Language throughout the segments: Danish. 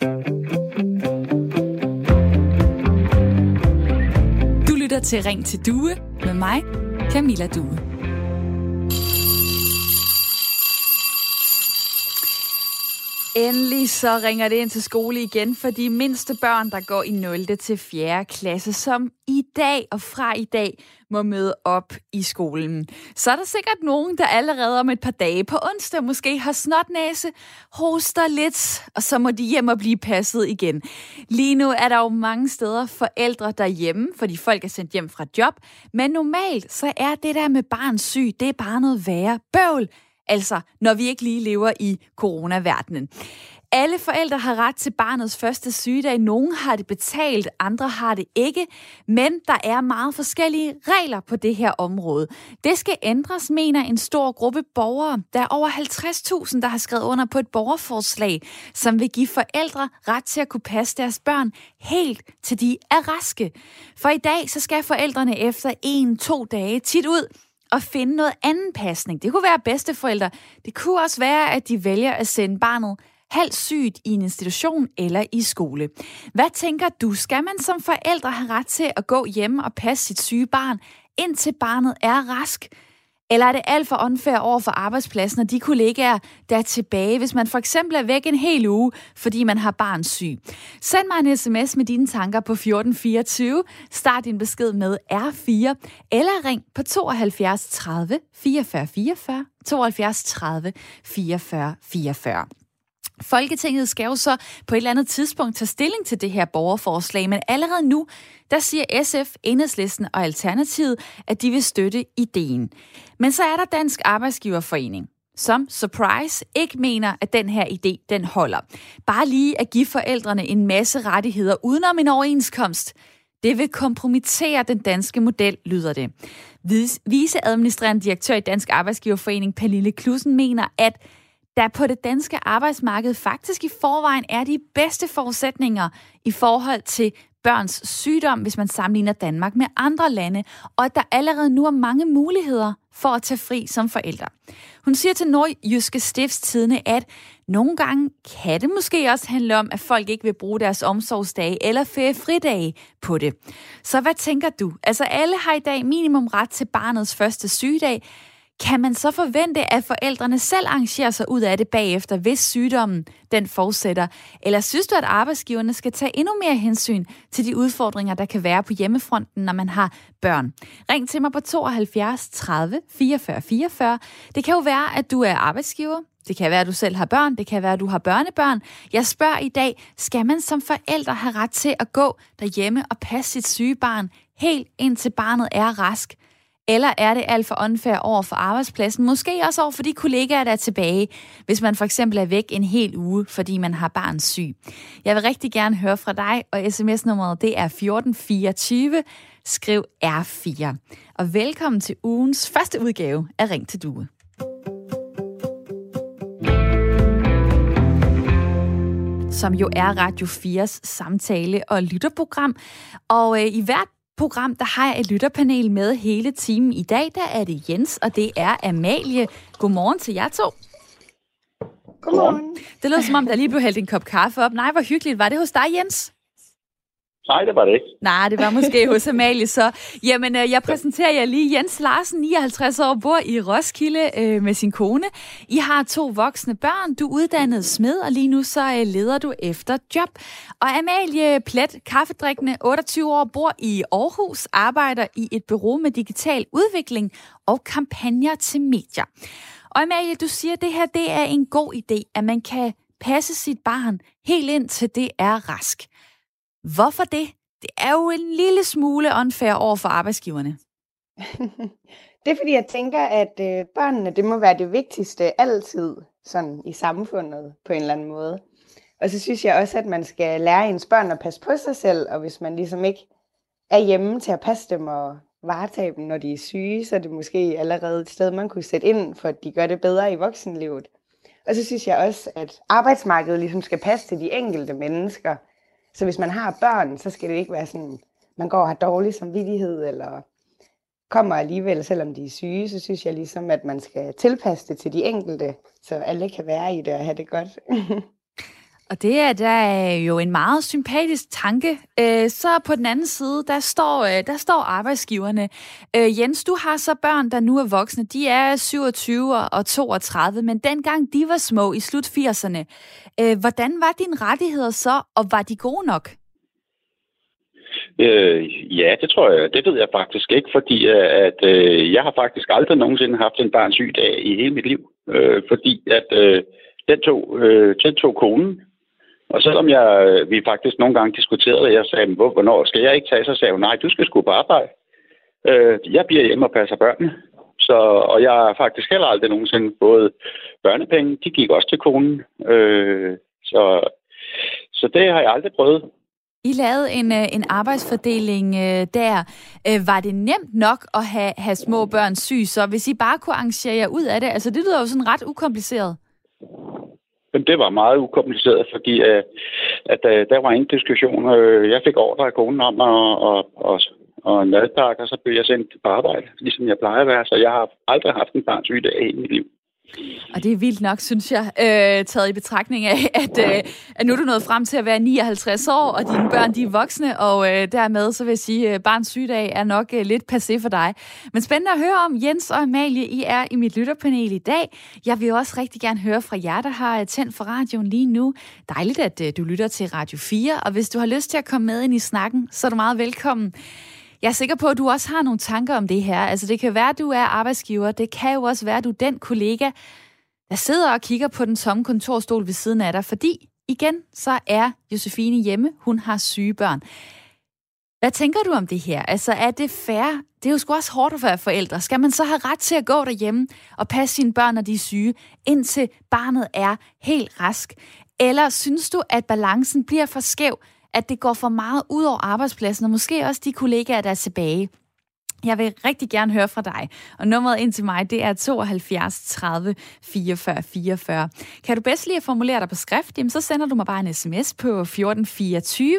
Du lytter til Ring til Due med mig, Camilla Due. Endelig så ringer det ind til skole igen for de mindste børn, der går i 0. til 4. klasse, som i dag og fra i dag må møde op i skolen. Så er der sikkert nogen, der allerede om et par dage på onsdag måske har snotnæse, hoster lidt, og så må de hjem og blive passet igen. Lige nu er der jo mange steder forældre derhjemme, fordi folk er sendt hjem fra job, men normalt så er det der med barns syg, det er bare noget værre bøvl. Altså, når vi ikke lige lever i coronaverdenen. Alle forældre har ret til barnets første sygedag. Nogle har det betalt, andre har det ikke. Men der er meget forskellige regler på det her område. Det skal ændres, mener en stor gruppe borgere. Der er over 50.000, der har skrevet under på et borgerforslag, som vil give forældre ret til at kunne passe deres børn helt til de er raske. For i dag så skal forældrene efter en-to dage tit ud at finde noget anden pasning. Det kunne være bedsteforældre. Det kunne også være, at de vælger at sende barnet halvt sygt i en institution eller i skole. Hvad tænker du? Skal man som forældre have ret til at gå hjemme og passe sit syge barn, indtil barnet er rask? Eller er det alt for unfair over for arbejdspladsen og de kollegaer, der er tilbage, hvis man for eksempel er væk en hel uge, fordi man har barn syg? Send mig en sms med dine tanker på 1424. Start din besked med R4, eller ring på 72 30 44 44, 72 30 44 44. Folketinget skal jo så på et eller andet tidspunkt tage stilling til det her borgerforslag, men allerede nu, der siger SF, Enhedslisten og Alternativet, at de vil støtte ideen. Men så er der Dansk Arbejdsgiverforening, som, surprise, ikke mener, at den her idé, den holder. Bare lige at give forældrene en masse rettigheder udenom en overenskomst, det vil kompromittere den danske model, lyder det. Viceadministrerende direktør i Dansk Arbejdsgiverforening, Pernille Klussen, mener, at der på det danske arbejdsmarked faktisk i forvejen er de bedste forudsætninger i forhold til børns sygdom, hvis man sammenligner Danmark med andre lande, og at der allerede nu er mange muligheder for at tage fri som forældre. Hun siger til Nordjyske Stiftstidende, at nogle gange kan det måske også handle om, at folk ikke vil bruge deres omsorgsdage eller feriefridage på det. Så hvad tænker du? Altså alle har i dag minimum ret til barnets første sygedag, kan man så forvente, at forældrene selv arrangerer sig ud af det bagefter, hvis sygdommen den fortsætter? Eller synes du, at arbejdsgiverne skal tage endnu mere hensyn til de udfordringer, der kan være på hjemmefronten, når man har børn? Ring til mig på 72 30 44 44. Det kan jo være, at du er arbejdsgiver. Det kan være, at du selv har børn. Det kan være, at du har børnebørn. Jeg spørger i dag, skal man som forældre have ret til at gå derhjemme og passe sit syge barn helt indtil barnet er rask? Eller er det alt for unfair over for arbejdspladsen? Måske også over for de kollegaer, der er tilbage, hvis man for eksempel er væk en hel uge, fordi man har barn syg. Jeg vil rigtig gerne høre fra dig, og sms-nummeret det er 1424. Skriv R4. Og velkommen til ugens første udgave af Ring til Due. som jo er Radio 4's samtale- og lytterprogram. Og øh, i hvert program, der har jeg et lytterpanel med hele timen. I dag der er det Jens, og det er Amalie. Godmorgen til jer to. Godmorgen. Det lyder som om, der lige blev hældt en kop kaffe op. Nej, hvor hyggeligt. Var det hos dig, Jens? Nej, det var det ikke. Nej, det var måske hos Amalie så. Jamen, øh, jeg præsenterer jer lige. Jens Larsen, 59 år, bor i Roskilde øh, med sin kone. I har to voksne børn. Du er uddannet smed, og lige nu så øh, leder du efter job. Og Amalie Plet, kaffedrikkende, 28 år, bor i Aarhus, arbejder i et bureau med digital udvikling og kampagner til medier. Og Amalie, du siger, at det her det er en god idé, at man kan passe sit barn helt ind til det er rask. Hvorfor det? Det er jo en lille smule unfair over for arbejdsgiverne. det er fordi, jeg tænker, at øh, børnene, det må være det vigtigste altid sådan i samfundet på en eller anden måde. Og så synes jeg også, at man skal lære ens børn at passe på sig selv, og hvis man ligesom ikke er hjemme til at passe dem og varetage dem, når de er syge, så er det måske allerede et sted, man kunne sætte ind, for at de gør det bedre i voksenlivet. Og så synes jeg også, at arbejdsmarkedet ligesom skal passe til de enkelte mennesker, så hvis man har børn, så skal det ikke være sådan, man går og har dårlig samvittighed, eller kommer alligevel, selvom de er syge, så synes jeg ligesom, at man skal tilpasse det til de enkelte, så alle kan være i det og have det godt. Og det er da jo en meget sympatisk tanke. Øh, så på den anden side, der står, øh, der står arbejdsgiverne. Øh, Jens, du har så børn, der nu er voksne. De er 27 og 32, men dengang de var små i slut 80'erne. Hvordan var dine rettigheder så, og var de gode nok? Øh, ja, det tror jeg. Det ved jeg faktisk ikke, fordi at øh, jeg har faktisk aldrig nogensinde haft en barn syg dag i hele mit liv. Øh, fordi at øh, den, tog, øh, den tog konen. Og selvom jeg, øh, vi faktisk nogle gange diskuterede det, jeg sagde, hvor, hvornår skal jeg ikke tage, så sagde hun, nej, du skal sgu på arbejde. Øh, jeg bliver hjemme og passer børnene. Så, og jeg har faktisk heller aldrig nogensinde fået børnepenge. De gik også til konen. Øh, så, så det har jeg aldrig prøvet. I lavede en, øh, en arbejdsfordeling øh, der. Øh, var det nemt nok at have, have små børn syg, så hvis I bare kunne arrangere jer ud af det? Altså, det lyder jo sådan ret ukompliceret. Men det var meget ukompliceret, fordi øh, at, at, at der var ingen diskussion. Øh, jeg fik ordre af konen om at, og, og, og en madpakke, og så blev jeg sendt på arbejde, ligesom jeg plejer at være. Så jeg har aldrig haft en barns syg dag i hele mit liv. Og det er vildt nok, synes jeg, øh, taget i betragtning af, at, øh, at nu er du nået frem til at være 59 år, og dine børn de er voksne, og øh, dermed så vil jeg sige, at øh, barns sygdag er nok øh, lidt passé for dig. Men spændende at høre om. Jens og Amalie, I er i mit lytterpanel i dag. Jeg vil også rigtig gerne høre fra jer, der har øh, tændt for radioen lige nu. Dejligt, at øh, du lytter til Radio 4, og hvis du har lyst til at komme med ind i snakken, så er du meget velkommen. Jeg er sikker på, at du også har nogle tanker om det her. Altså, det kan være, at du er arbejdsgiver. Det kan jo også være, at du er den kollega, der sidder og kigger på den tomme kontorstol ved siden af dig, fordi igen, så er Josefine hjemme. Hun har syge børn. Hvad tænker du om det her? Altså, er det fair? Det er jo sgu også hårdt at være forældre. Skal man så have ret til at gå derhjemme og passe sine børn, når de er syge, indtil barnet er helt rask? Eller synes du, at balancen bliver for skæv, at det går for meget ud over arbejdspladsen, og måske også de kollegaer, der er tilbage. Jeg vil rigtig gerne høre fra dig, og nummeret ind til mig, det er 72 30 44 44. Kan du bedst lige at formulere dig på skrift, jamen så sender du mig bare en sms på 1424.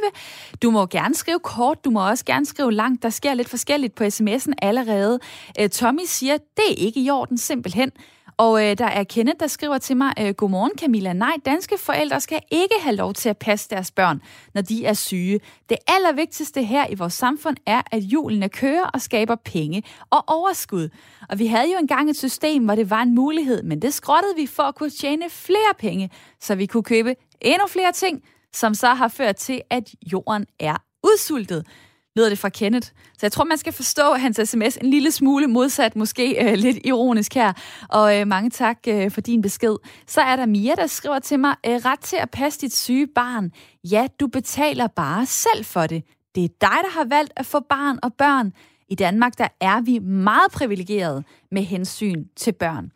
Du må gerne skrive kort, du må også gerne skrive langt. Der sker lidt forskelligt på sms'en allerede. Øh, Tommy siger, det er ikke i orden simpelthen. Og øh, der er Kenneth, der skriver til mig, øh, Godmorgen Camilla. Nej, danske forældre skal ikke have lov til at passe deres børn, når de er syge. Det allervigtigste her i vores samfund er, at julene kører og skaber penge og overskud. Og vi havde jo engang et system, hvor det var en mulighed, men det skrottede vi for at kunne tjene flere penge, så vi kunne købe endnu flere ting, som så har ført til, at jorden er udsultet lyder det fra Kenneth. Så jeg tror, man skal forstå hans sms en lille smule modsat, måske øh, lidt ironisk her. Og øh, mange tak øh, for din besked. Så er der Mia, der skriver til mig, øh, ret til at passe dit syge barn. Ja, du betaler bare selv for det. Det er dig, der har valgt at få barn og børn. I Danmark, der er vi meget privilegerede med hensyn til børn.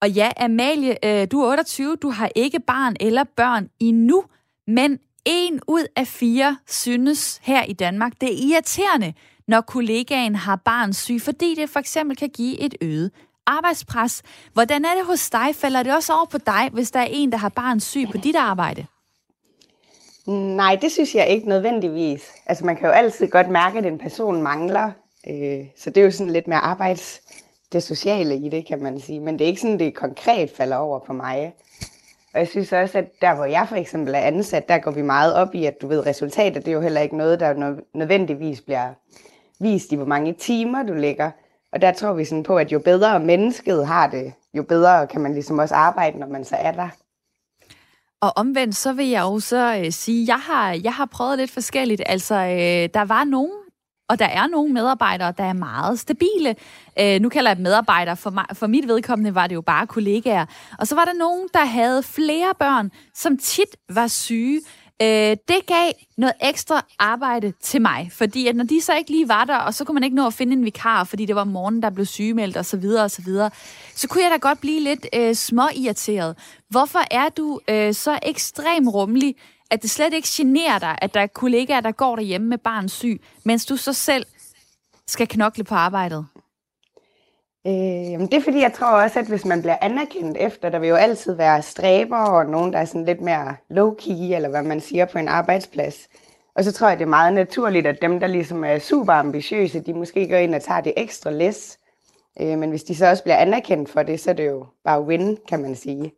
Og ja, Amalie, øh, du er 28, du har ikke barn eller børn endnu, men en ud af fire synes her i Danmark, det er irriterende, når kollegaen har barn syg, fordi det for eksempel kan give et øget arbejdspres. Hvordan er det hos dig? Falder det også over på dig, hvis der er en, der har barn syg på dit arbejde? Nej, det synes jeg ikke nødvendigvis. Altså man kan jo altid godt mærke, at en person mangler. Øh, så det er jo sådan lidt mere arbejds det sociale i det, kan man sige. Men det er ikke sådan, det konkret falder over på mig. Og jeg synes også, at der, hvor jeg for eksempel er ansat, der går vi meget op i, at du ved, resultater, det er jo heller ikke noget, der nødvendigvis bliver vist i, hvor mange timer du lægger. Og der tror vi sådan på, at jo bedre mennesket har det, jo bedre kan man ligesom også arbejde, når man så er der. Og omvendt, så vil jeg jo så øh, sige, jeg har, jeg har prøvet lidt forskelligt. Altså, øh, der var nogen, og der er nogle medarbejdere, der er meget stabile. Øh, nu kalder jeg medarbejdere. For, mig, for mit vedkommende var det jo bare kollegaer. Og så var der nogen, der havde flere børn, som tit var syge. Øh, det gav noget ekstra arbejde til mig, fordi at når de så ikke lige var der, og så kunne man ikke nå at finde en vikar, fordi det var morgen, der blev sygemeldt og så videre og så videre, så kunne jeg da godt blive lidt øh, småirriteret. Hvorfor er du øh, så ekstrem rummelig, at det slet ikke generer dig, at der er kollegaer, der går derhjemme med barn syg, mens du så selv skal knokle på arbejdet? Øh, jamen det er fordi, jeg tror også, at hvis man bliver anerkendt efter, der vil jo altid være stræber og nogen, der er sådan lidt mere low-key, eller hvad man siger på en arbejdsplads. Og så tror jeg, det er meget naturligt, at dem, der ligesom er super ambitiøse, de måske går ind og tager det ekstra læs. Øh, men hvis de så også bliver anerkendt for det, så er det jo bare win, kan man sige.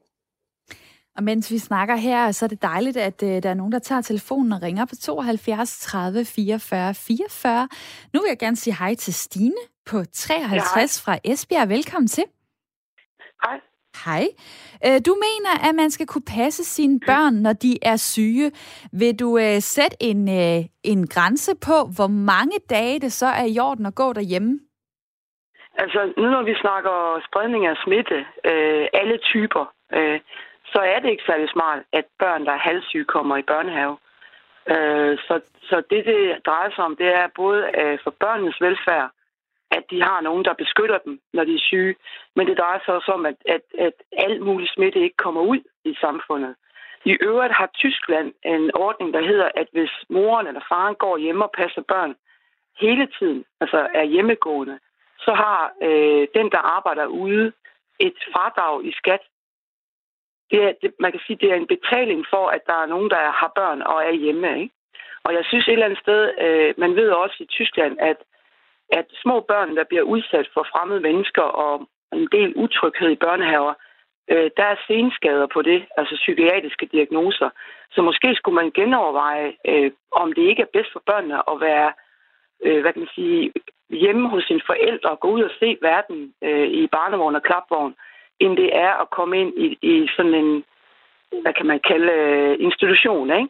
Og mens vi snakker her, så er det dejligt, at øh, der er nogen, der tager telefonen og ringer på 72 30 44 44. Nu vil jeg gerne sige hej til Stine på 53 ja, fra Esbjerg. Velkommen til. Hej. Hej. Uh, du mener, at man skal kunne passe sine børn, når de er syge. Vil du uh, sætte en, uh, en grænse på, hvor mange dage det så er i orden at gå derhjemme? Altså, nu når vi snakker spredning af smitte, øh, alle typer, øh, så er det ikke særlig smart, at børn, der er halvsyge, kommer i børnehave. Øh, så, så det, det drejer sig om, det er både øh, for børnenes velfærd, at de har nogen, der beskytter dem, når de er syge. Men det drejer sig også om, at, at, at alt mulig smitte ikke kommer ud i samfundet. I øvrigt har Tyskland en ordning, der hedder, at hvis moren eller faren går hjemme og passer børn hele tiden, altså er hjemmegående, så har øh, den, der arbejder ude, et fradrag i skat det er, det, man kan sige, det er en betaling for, at der er nogen, der har børn og er hjemme. Ikke? Og jeg synes et eller andet sted, øh, man ved også i Tyskland, at, at små børn, der bliver udsat for fremmede mennesker og en del utryghed i børnehaver, øh, der er senskader på det, altså psykiatriske diagnoser. Så måske skulle man genoverveje, øh, om det ikke er bedst for børnene at være øh, hvad kan man sige, hjemme hos sine forældre og gå ud og se verden øh, i barnevogn og klapvogn, end det er at komme ind i, i sådan en, hvad kan man kalde, øh, institution, ikke?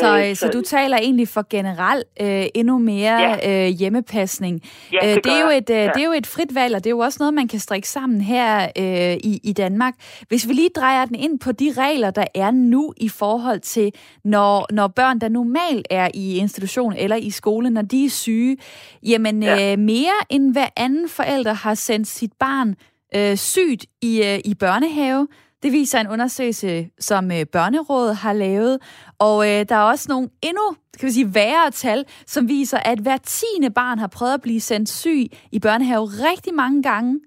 Så, øh, så, så du taler egentlig for generelt øh, endnu mere ja. øh, hjemmepasning. Ja, det, øh, det, er jo et, øh, ja. det er jo et frit valg, og det er jo også noget, man kan strikke sammen her øh, i, i Danmark. Hvis vi lige drejer den ind på de regler, der er nu i forhold til, når, når børn, der normalt er i institution eller i skole, når de er syge, jamen ja. øh, mere end hver anden forælder har sendt sit barn øh, sygt i, øh, i børnehave. Det viser en undersøgelse, som øh, Børnerådet har lavet. Og øh, der er også nogle endnu skal vi sige, værre tal, som viser, at hver tiende barn har prøvet at blive sendt syg i børnehave rigtig mange gange.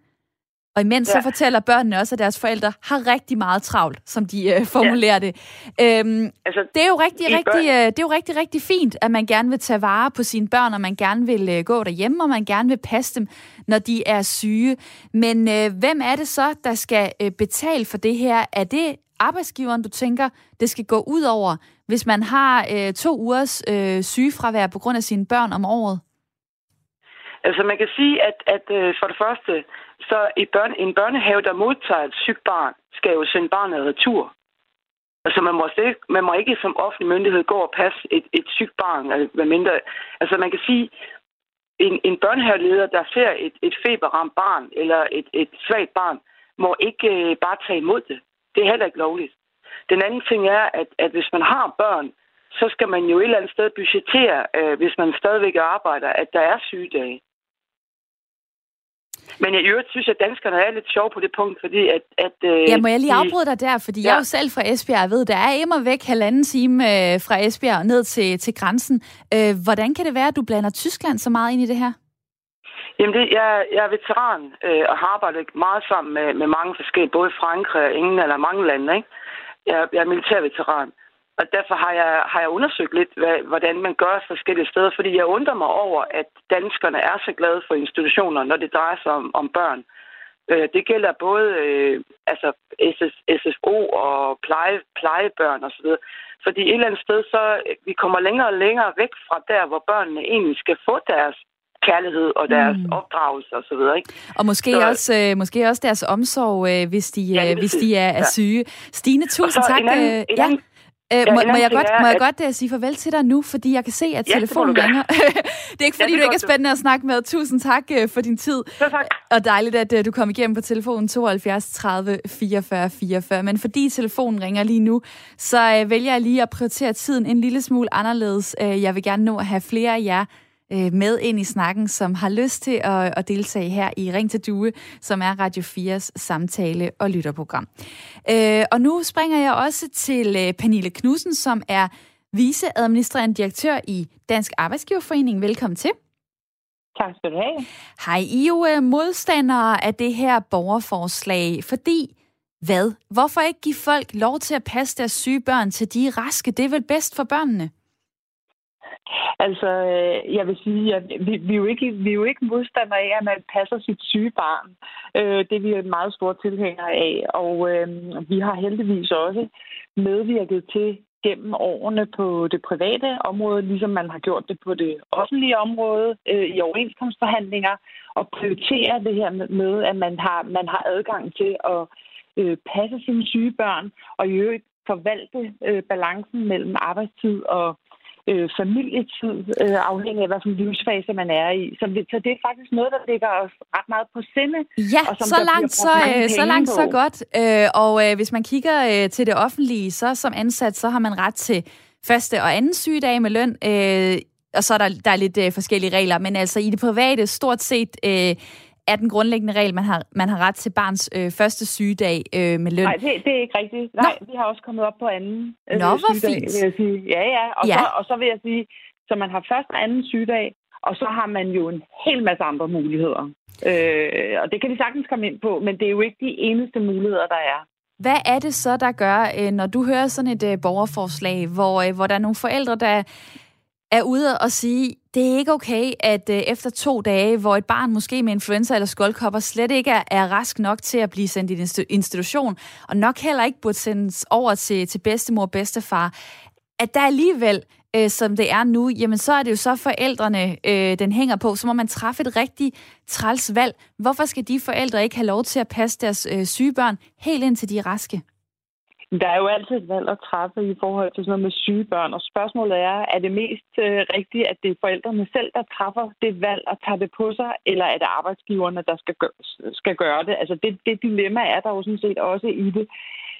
Og imens ja. så fortæller børnene også, at deres forældre har rigtig meget travlt, som de øh, formulerer ja. det. Øhm, altså, det, er jo rigtig, rigtig, øh, det er jo rigtig, rigtig fint, at man gerne vil tage vare på sine børn, og man gerne vil øh, gå derhjemme, og man gerne vil passe dem, når de er syge. Men øh, hvem er det så, der skal øh, betale for det her? Er det arbejdsgiveren, du tænker, det skal gå ud over, hvis man har øh, to ugers øh, sygefravær på grund af sine børn om året? Altså man kan sige, at, at øh, for det første, så i børne, en børnehave, der modtager et sygt barn, skal jo sende barnet retur. Altså man må, ikke, man må ikke som offentlig myndighed gå og passe et, et sygt barn. hvad mindre, altså man kan sige, en, en børnehaveleder, der ser et, et feberramt barn eller et, et svagt barn, må ikke øh, bare tage imod det. Det er heller ikke lovligt. Den anden ting er, at, at hvis man har børn, så skal man jo et eller andet sted budgettere, øh, hvis man stadigvæk arbejder, at der er sygedage. Men i øvrigt synes jeg, at danskerne er lidt sjov på det punkt, fordi at... at øh, ja, må jeg lige afbryde dig der, fordi ja. jeg er jo selv fra Esbjerg, jeg ved, der er immer væk halvanden time øh, fra Esbjerg ned til, til grænsen. Øh, hvordan kan det være, at du blander Tyskland så meget ind i det her? Jamen, det, jeg, jeg er veteran øh, og har arbejdet meget sammen med, med mange forskellige, både Frankrig og England eller mange lande. Ikke? Jeg, jeg er militærveteran. Og derfor har jeg, har jeg undersøgt lidt, hvad, hvordan man gør forskellige steder, fordi jeg undrer mig over, at danskerne er så glade for institutioner, når det drejer sig om, om børn. Øh, det gælder både øh, altså SS, SFO og pleje, plejebørn osv. Fordi et eller andet sted, så øh, vi kommer længere og længere væk fra der, hvor børnene egentlig skal få deres kærlighed og deres mm. opdragelse og så videre, ikke? Og måske, så, også, øh, måske også deres omsorg, øh, hvis, de, ja, øh, hvis de er, er syge. Stine, tusind tak. En anden, øh, en anden, ja. Øh, ja, må, må jeg godt, må jeg at... godt uh, sige farvel til dig nu, fordi jeg kan se, at ja, telefonen ringer. det er ikke, fordi ja, du ikke er spændende at snakke med. Tusind tak uh, for din tid. Ja, tak. Og dejligt, at uh, du kom igennem på telefonen 72 30 44 44. Men fordi telefonen ringer lige nu, så uh, vælger jeg lige at prioritere tiden en lille smule anderledes. Uh, jeg vil gerne nå at have flere af jer øh, med ind i snakken, som har lyst til at, at deltage her i Ring til Due, som er Radio 4's samtale- og lytterprogram. Øh, og nu springer jeg også til øh, Pernille Knudsen, som er viceadministrerende direktør i Dansk Arbejdsgiverforening. Velkommen til. Tak skal du have. Hej, I er jo modstandere af det her borgerforslag, fordi hvad? Hvorfor ikke give folk lov til at passe deres syge børn til de er raske? Det er vel bedst for børnene? Altså, øh, jeg vil sige, at vi, vi, er jo ikke, vi er jo ikke modstandere af, at man passer sit syge barn. Øh, det er vi meget store tilhængere af, og øh, vi har heldigvis også medvirket til gennem årene på det private område, ligesom man har gjort det på det offentlige område øh, i overenskomstforhandlinger, og prioritere det her med, at man har, man har adgang til at øh, passe sine syge børn, og i øvrigt forvalte øh, balancen mellem arbejdstid og øh, familietid, øh, afhængig af, hvilken livsfase man er i. Så, så det er faktisk noget, der ligger os ret meget på sinde. Ja, og som så, langt, så, øh, så langt, på. så godt. Øh, og øh, hvis man kigger øh, til det offentlige, så som ansat, så har man ret til første og anden sygedag med løn. Øh, og så er der, der er lidt øh, forskellige regler, men altså i det private, stort set... Øh, er den grundlæggende regel, man har, man har ret til barns øh, første sygedag øh, med løn. Nej, det, det er ikke rigtigt. Nej, Nå. vi har også kommet op på anden øh, Nå, hvor sygedag, fint. vil jeg sige. Ja, ja. Og, ja. Så, og så vil jeg sige, så man har første og anden sygedag, og så har man jo en hel masse andre muligheder. Øh, og det kan vi sagtens komme ind på, men det er jo ikke de eneste muligheder, der er. Hvad er det så, der gør, øh, når du hører sådan et øh, borgerforslag, hvor, hvor der er nogle forældre, der er ude og sige, det er ikke okay, at øh, efter to dage, hvor et barn måske med influenza eller skoldkopper slet ikke er, er rask nok til at blive sendt i en institution, og nok heller ikke burde sendes over til, til bedstemor og bedstefar, at der alligevel, øh, som det er nu, jamen så er det jo så forældrene, øh, den hænger på, så må man træffe et rigtig træls valg. Hvorfor skal de forældre ikke have lov til at passe deres øh, syge børn helt indtil de er raske? Der er jo altid et valg at træffe i forhold til sådan noget med syge børn, og spørgsmålet er, er det mest øh, rigtigt, at det er forældrene selv, der træffer det valg og tager det på sig, eller er det arbejdsgiverne, der skal, gø- skal gøre det? Altså det, det dilemma er der jo sådan set også i det.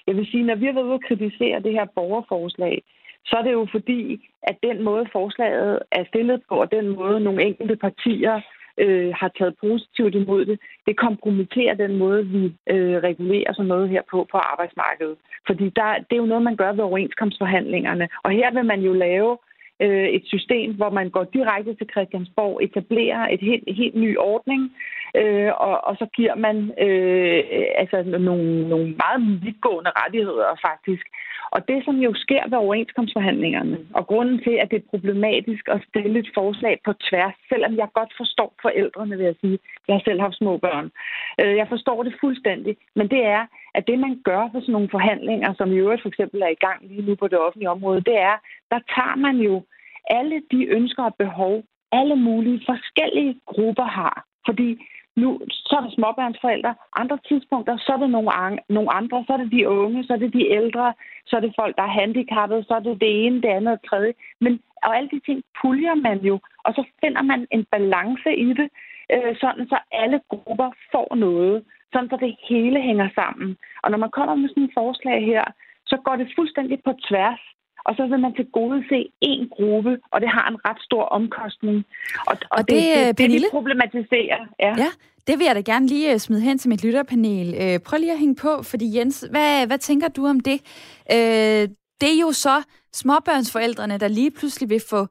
Jeg vil sige, når vi har været ude at kritisere det her borgerforslag, så er det jo fordi, at den måde forslaget er stillet på, og den måde nogle enkelte partier øh, har taget positivt imod det, det kompromitterer den måde, vi øh, regulerer sådan noget her på på arbejdsmarkedet. Fordi der, det er jo noget, man gør ved overenskomstforhandlingerne. Og her vil man jo lave øh, et system, hvor man går direkte til Christiansborg, etablerer et helt, helt ny ordning, øh, og, og så giver man øh, altså nogle, nogle meget vidtgående rettigheder faktisk. Og det, som jo sker ved overenskomstforhandlingerne, og grunden til, at det er problematisk at stille et forslag på tværs, selvom jeg godt forstår forældrene, vil jeg sige. Jeg har selv haft små børn. Øh, jeg forstår det fuldstændig, men det er, at det, man gør for sådan nogle forhandlinger, som i øvrigt for eksempel er i gang lige nu på det offentlige område, det er, der tager man jo alle de ønsker og behov, alle mulige forskellige grupper har. Fordi nu så er det småbørnsforældre, andre tidspunkter, så er det nogle, nogle andre, så er det de unge, så er det de ældre, så er det folk, der er handicappede, så er det det ene, det andet og tredje. Men, og alle de ting puljer man jo, og så finder man en balance i det, øh, sådan så alle grupper får noget, sådan så det hele hænger sammen. Og når man kommer med sådan et forslag her, så går det fuldstændig på tværs og så vil man til gode se én gruppe, og det har en ret stor omkostning. Og, og, og det, det, det, det, det, problematiserer. Ja. ja, det vil jeg da gerne lige øh, smide hen til mit lytterpanel. Øh, prøv lige at hænge på, fordi Jens, hvad, hvad tænker du om det? Øh, det er jo så småbørnsforældrene, der lige pludselig vil få,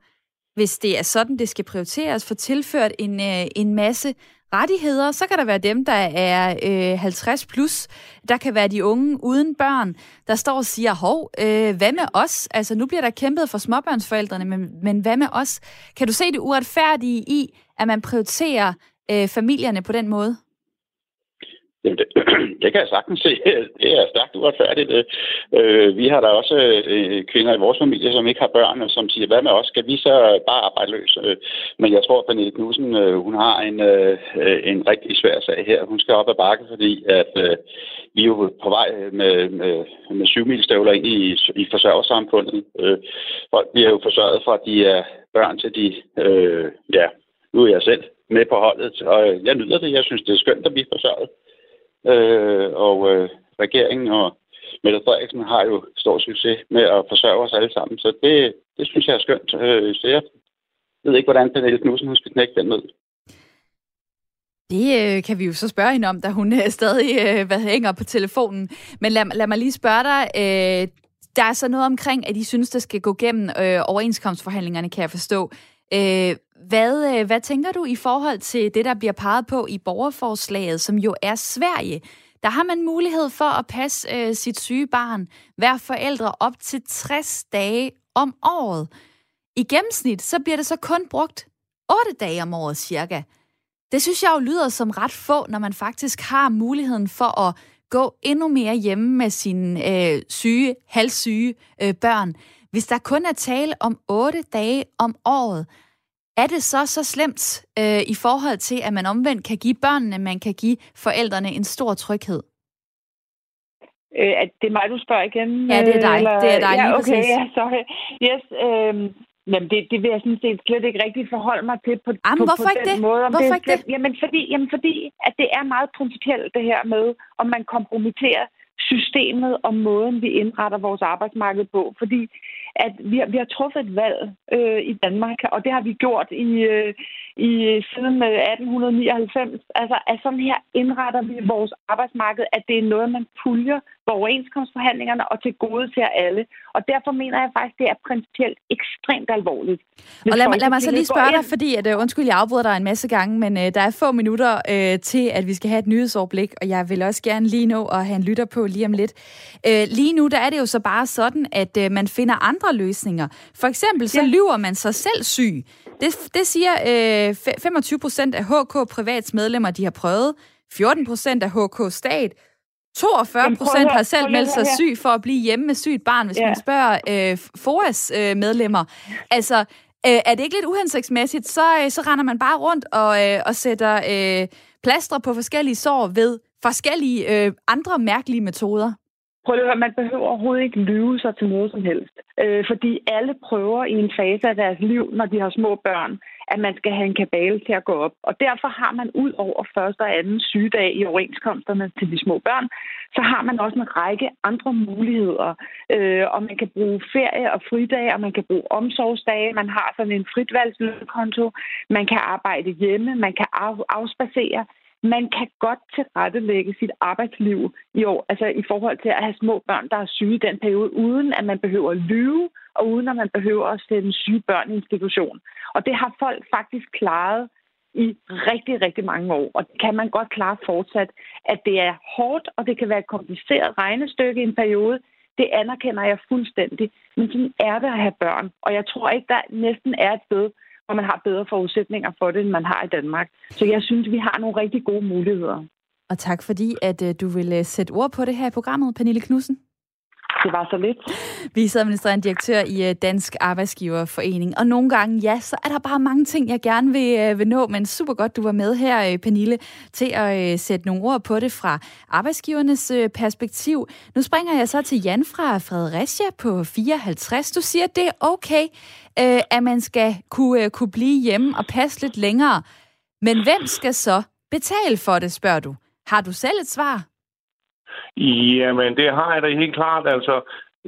hvis det er sådan, det skal prioriteres, få tilført en, en masse rettigheder. Så kan der være dem, der er øh, 50 plus. Der kan være de unge uden børn, der står og siger, hov, øh, hvad med os? Altså nu bliver der kæmpet for småbørnsforældrene, men, men hvad med os? Kan du se det uretfærdige i, at man prioriterer øh, familierne på den måde? Jamen, det, det kan jeg sagtens se. Det er stærkt uretfærdigt. Øh, vi har da også øh, kvinder i vores familie, som ikke har børn, og som siger, hvad med os? Skal vi så bare arbejde løs? Øh, men jeg tror, at Pernille Knudsen, øh, hun har en, øh, en rigtig svær sag her. Hun skal op ad bakke, fordi at øh, vi er jo på vej med, med, med syvmilstøvler ind i, i forsørgersamfundet. Øh, folk bliver jo forsørget fra, at de er børn til de, øh, ja, nu er jeg selv med på holdet, og øh, jeg nyder det. Jeg synes, det er skønt at blive forsørget. Øh, og øh, regeringen og Mette Frederiksen har jo stor succes med at forsørge os alle sammen, så det, det synes jeg er skønt. Øh, så jeg ved ikke, hvordan Pernille Knudsen hun skal knække den med. Det øh, kan vi jo så spørge hende om, da hun øh, stadig øh, hvad, hænger på telefonen. Men lad, lad mig lige spørge dig. Øh, der er så noget omkring, at I synes, der skal gå gennem øh, overenskomstforhandlingerne, kan jeg forstå. Øh, hvad, øh, hvad tænker du i forhold til det, der bliver peget på i borgerforslaget, som jo er Sverige? Der har man mulighed for at passe øh, sit syge barn, hver forældre op til 60 dage om året. I gennemsnit, så bliver det så kun brugt 8 dage om året cirka. Det synes jeg jo lyder som ret få, når man faktisk har muligheden for at gå endnu mere hjemme med sine øh, syge, halvsyge øh, børn. Hvis der kun er tale om 8 dage om året, er det så så slemt øh, i forhold til, at man omvendt kan give børnene, man kan give forældrene en stor tryghed? Øh, at det er mig, du spørger igen? Ja, det er dig. Eller... Det er dig lige ja, okay, præcis. Ja, sorry. Yes, øh, jamen det, det vil jeg sådan set slet ikke rigtig forholde mig til på, Jamen, på, hvorfor på ikke den det? måde. Om Hvorfor det, ikke det? Jamen fordi, jamen fordi, at det er meget principielt det her med, om man kompromitterer systemet og måden, vi indretter vores arbejdsmarked på. Fordi at vi har, vi har truffet et valg øh, i Danmark, og det har vi gjort i, øh, i siden øh, 1899. Altså, at sådan her indretter vi vores arbejdsmarked, at det er noget, man puljer på overenskomstforhandlingerne og til gode til alle. Og derfor mener jeg faktisk, det er principielt ekstremt alvorligt. Og lad, mig- lad mig så lige spørge dig, fordi at, uh, undskyld, jeg afbryder dig en masse gange, men uh, der er få minutter uh, til, at vi skal have et nyhedsoverblik, og jeg vil også gerne lige nå at have en lytter på lige om lidt. Uh, lige nu, der er det jo så bare sådan, at uh, man finder andre løsninger. For eksempel så Ja. lyver man sig selv syg. Det, det siger uh, 25 procent af HK Privats medlemmer, de har prøvet. 14 procent af HK Stat. 42 Jamen, prøv procent har selv meldt sig syg for at blive hjemme med sygt barn, hvis Ja. man spørger øh, FOAS øh, medlemmer. Altså, øh, er det ikke lidt uhensigtsmæssigt, så, øh, så render man bare rundt og, øh, og sætter øh, plastre på forskellige sår ved forskellige øh, andre mærkelige metoder. Prøv lige at høre, man behøver overhovedet ikke lyve sig til noget som helst. Øh, fordi alle prøver i en fase af deres liv, når de har små børn, at man skal have en kabale til at gå op. Og derfor har man ud over første og anden sygedag i overenskomsterne til de små børn, så har man også en række andre muligheder. Øh, og man kan bruge ferie og fridage, og man kan bruge omsorgsdage. Man har sådan en fritvalgslønkonto. Man kan arbejde hjemme, man kan af, afspacere man kan godt tilrettelægge sit arbejdsliv i år, altså i forhold til at have små børn, der er syge i den periode, uden at man behøver at lyve, og uden at man behøver at sende syge børn i institution. Og det har folk faktisk klaret i rigtig, rigtig mange år, og det kan man godt klare fortsat. At det er hårdt, og det kan være et kompliceret regnestykke i en periode, det anerkender jeg fuldstændig. Men sådan er det at have børn, og jeg tror ikke, der næsten er et sted, og man har bedre forudsætninger for det, end man har i Danmark. Så jeg synes, vi har nogle rigtig gode muligheder. Og tak fordi, at øh, du vil øh, sætte ord på det her i programmet, Pernille Knudsen. Det var så lidt. Viceadministrerende direktør i øh, Dansk Arbejdsgiverforening. Og nogle gange, ja, så er der bare mange ting, jeg gerne vil, øh, vil nå, men super godt, du var med her, øh, Pernille, til at sætte nogle ord på det fra arbejdsgivernes perspektiv. Nu springer jeg så til Jan fra Fredericia på 54. Du siger, at det er okay, at man skal kunne, kunne blive hjemme og passe lidt længere. Men hvem skal så betale for det, spørger du. Har du selv et svar? Jamen, det har jeg da helt klart. Altså,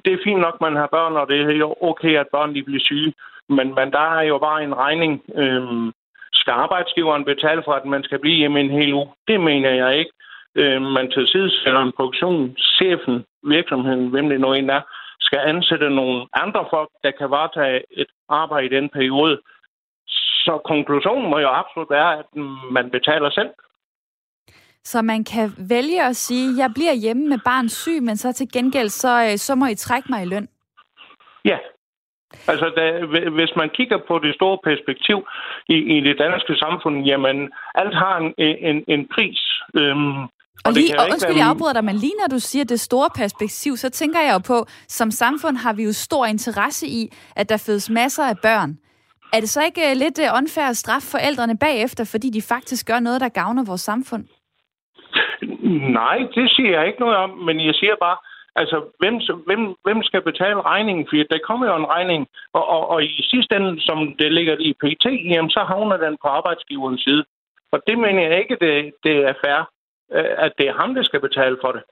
det er fint nok, man har børn, og det er jo okay, at børn de bliver syge. Men, men der er jo bare en regning. Øhm, skal arbejdsgiveren betale for, at man skal blive hjemme en hel uge? Det mener jeg ikke. Øhm, man til sidesætter en produktion, chefen, virksomheden, hvem det nu end er, skal ansætte nogle andre folk, der kan varetage et arbejde i den periode. Så konklusionen må jo absolut være, at man betaler selv. Så man kan vælge at sige, jeg bliver hjemme med barn syg, men så til gengæld, så, øh, så må I trække mig i løn. Ja. Altså, da, hvis man kigger på det store perspektiv i, i det danske samfund, jamen, alt har en, en, en pris. Øhm, Og, det lige, og undskyld, jeg afbryder dig, men lige når du siger det store perspektiv, så tænker jeg jo på, som samfund har vi jo stor interesse i, at der fødes masser af børn. Er det så ikke øh, lidt øh, unfair at straffe forældrene bagefter, fordi de faktisk gør noget, der gavner vores samfund? Nej, det siger jeg ikke noget om, men jeg siger bare, altså, hvem, hvem, hvem skal betale regningen? For der kommer jo en regning, og, og, og i sidste ende, som det ligger i PT, jamen, så havner den på arbejdsgiverens side. Og det mener jeg ikke, det, det er fair, øh, at det er ham, der skal betale for det.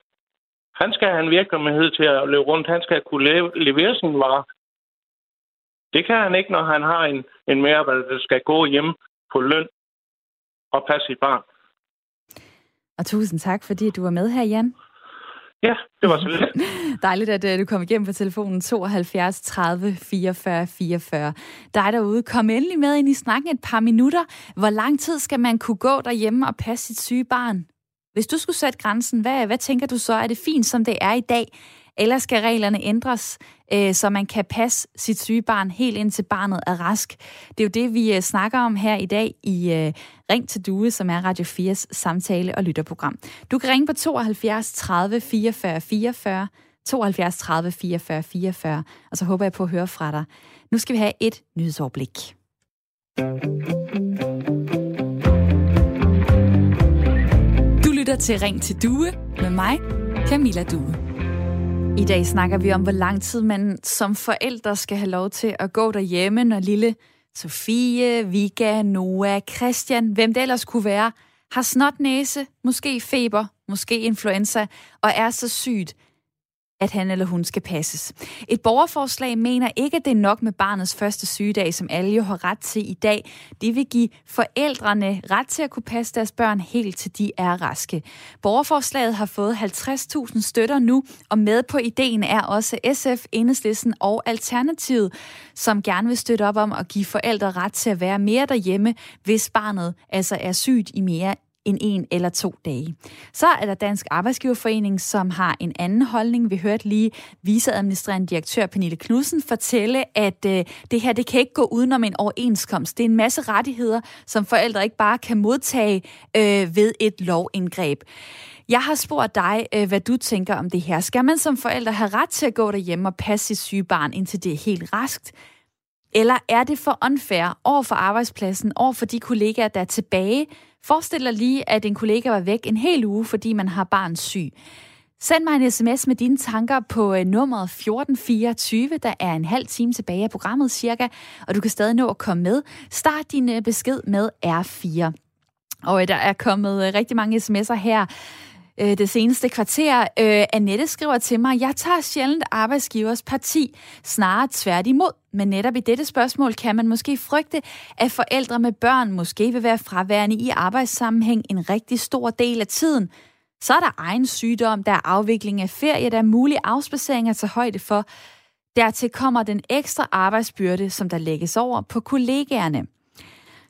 Han skal have en virksomhed til at løbe rundt. Han skal kunne leve, levere sin varer. Det kan han ikke, når han har en, en medarbejder, der skal gå hjem på løn og passe sit barn. Og tusind tak, fordi du var med her, Jan. Ja, det var så lidt. Dejligt, at øh, du kom igennem på telefonen 72 30 44 44. Dig derude, kom endelig med ind i snakken et par minutter. Hvor lang tid skal man kunne gå derhjemme og passe sit syge barn? Hvis du skulle sætte grænsen, hvad, hvad tænker du så? Er det fint, som det er i dag? Eller skal reglerne ændres, øh, så man kan passe sit syge barn helt indtil barnet er rask? Det er jo det, vi øh, snakker om her i dag i øh, Ring til Due, som er Radio 4's samtale- og lytterprogram. Du kan ringe på 72 30 44 44, 72 30 44 44, og så håber jeg på at høre fra dig. Nu skal vi have et nyhedsoverblik. Du lytter til Ring til Due med mig, Camilla Due. I dag snakker vi om, hvor lang tid man som forældre skal have lov til at gå derhjemme, når lille Sofie, Vika, Noah, Christian, hvem det ellers kunne være, har snotnæse, måske feber, måske influenza, og er så sygt, at han eller hun skal passes. Et borgerforslag mener ikke, at det er nok med barnets første sygedag, som alle jo har ret til i dag. Det vil give forældrene ret til at kunne passe deres børn helt til de er raske. Borgerforslaget har fået 50.000 støtter nu, og med på ideen er også SF, Enhedslisten og Alternativet, som gerne vil støtte op om at give forældre ret til at være mere derhjemme, hvis barnet altså er sygt i mere end en eller to dage. Så er der Dansk Arbejdsgiverforening, som har en anden holdning. Vi hørte lige viceadministrerende direktør Pernille Knudsen fortælle, at øh, det her det kan ikke gå udenom en overenskomst. Det er en masse rettigheder, som forældre ikke bare kan modtage øh, ved et lovindgreb. Jeg har spurgt dig, øh, hvad du tænker om det her. Skal man som forældre have ret til at gå derhjemme og passe sit syge barn, indtil det er helt raskt? Eller er det for unfair over for arbejdspladsen, over for de kollegaer, der er tilbage, Forestil dig lige, at en kollega var væk en hel uge, fordi man har barn syg. Send mig en sms med dine tanker på øh, nummeret 1424. Der er en halv time tilbage af programmet cirka, og du kan stadig nå at komme med. Start din øh, besked med R4. Og øh, der er kommet rigtig mange sms'er her øh, det seneste kvarter. Øh, Annette skriver til mig, jeg tager sjældent arbejdsgivers parti, snarere tværtimod. Men netop i dette spørgsmål kan man måske frygte, at forældre med børn måske vil være fraværende i arbejdssammenhæng en rigtig stor del af tiden. Så er der egen sygdom, der er afvikling af ferie, der er mulige afspaceringer til højde for. Dertil kommer den ekstra arbejdsbyrde, som der lægges over på kollegaerne.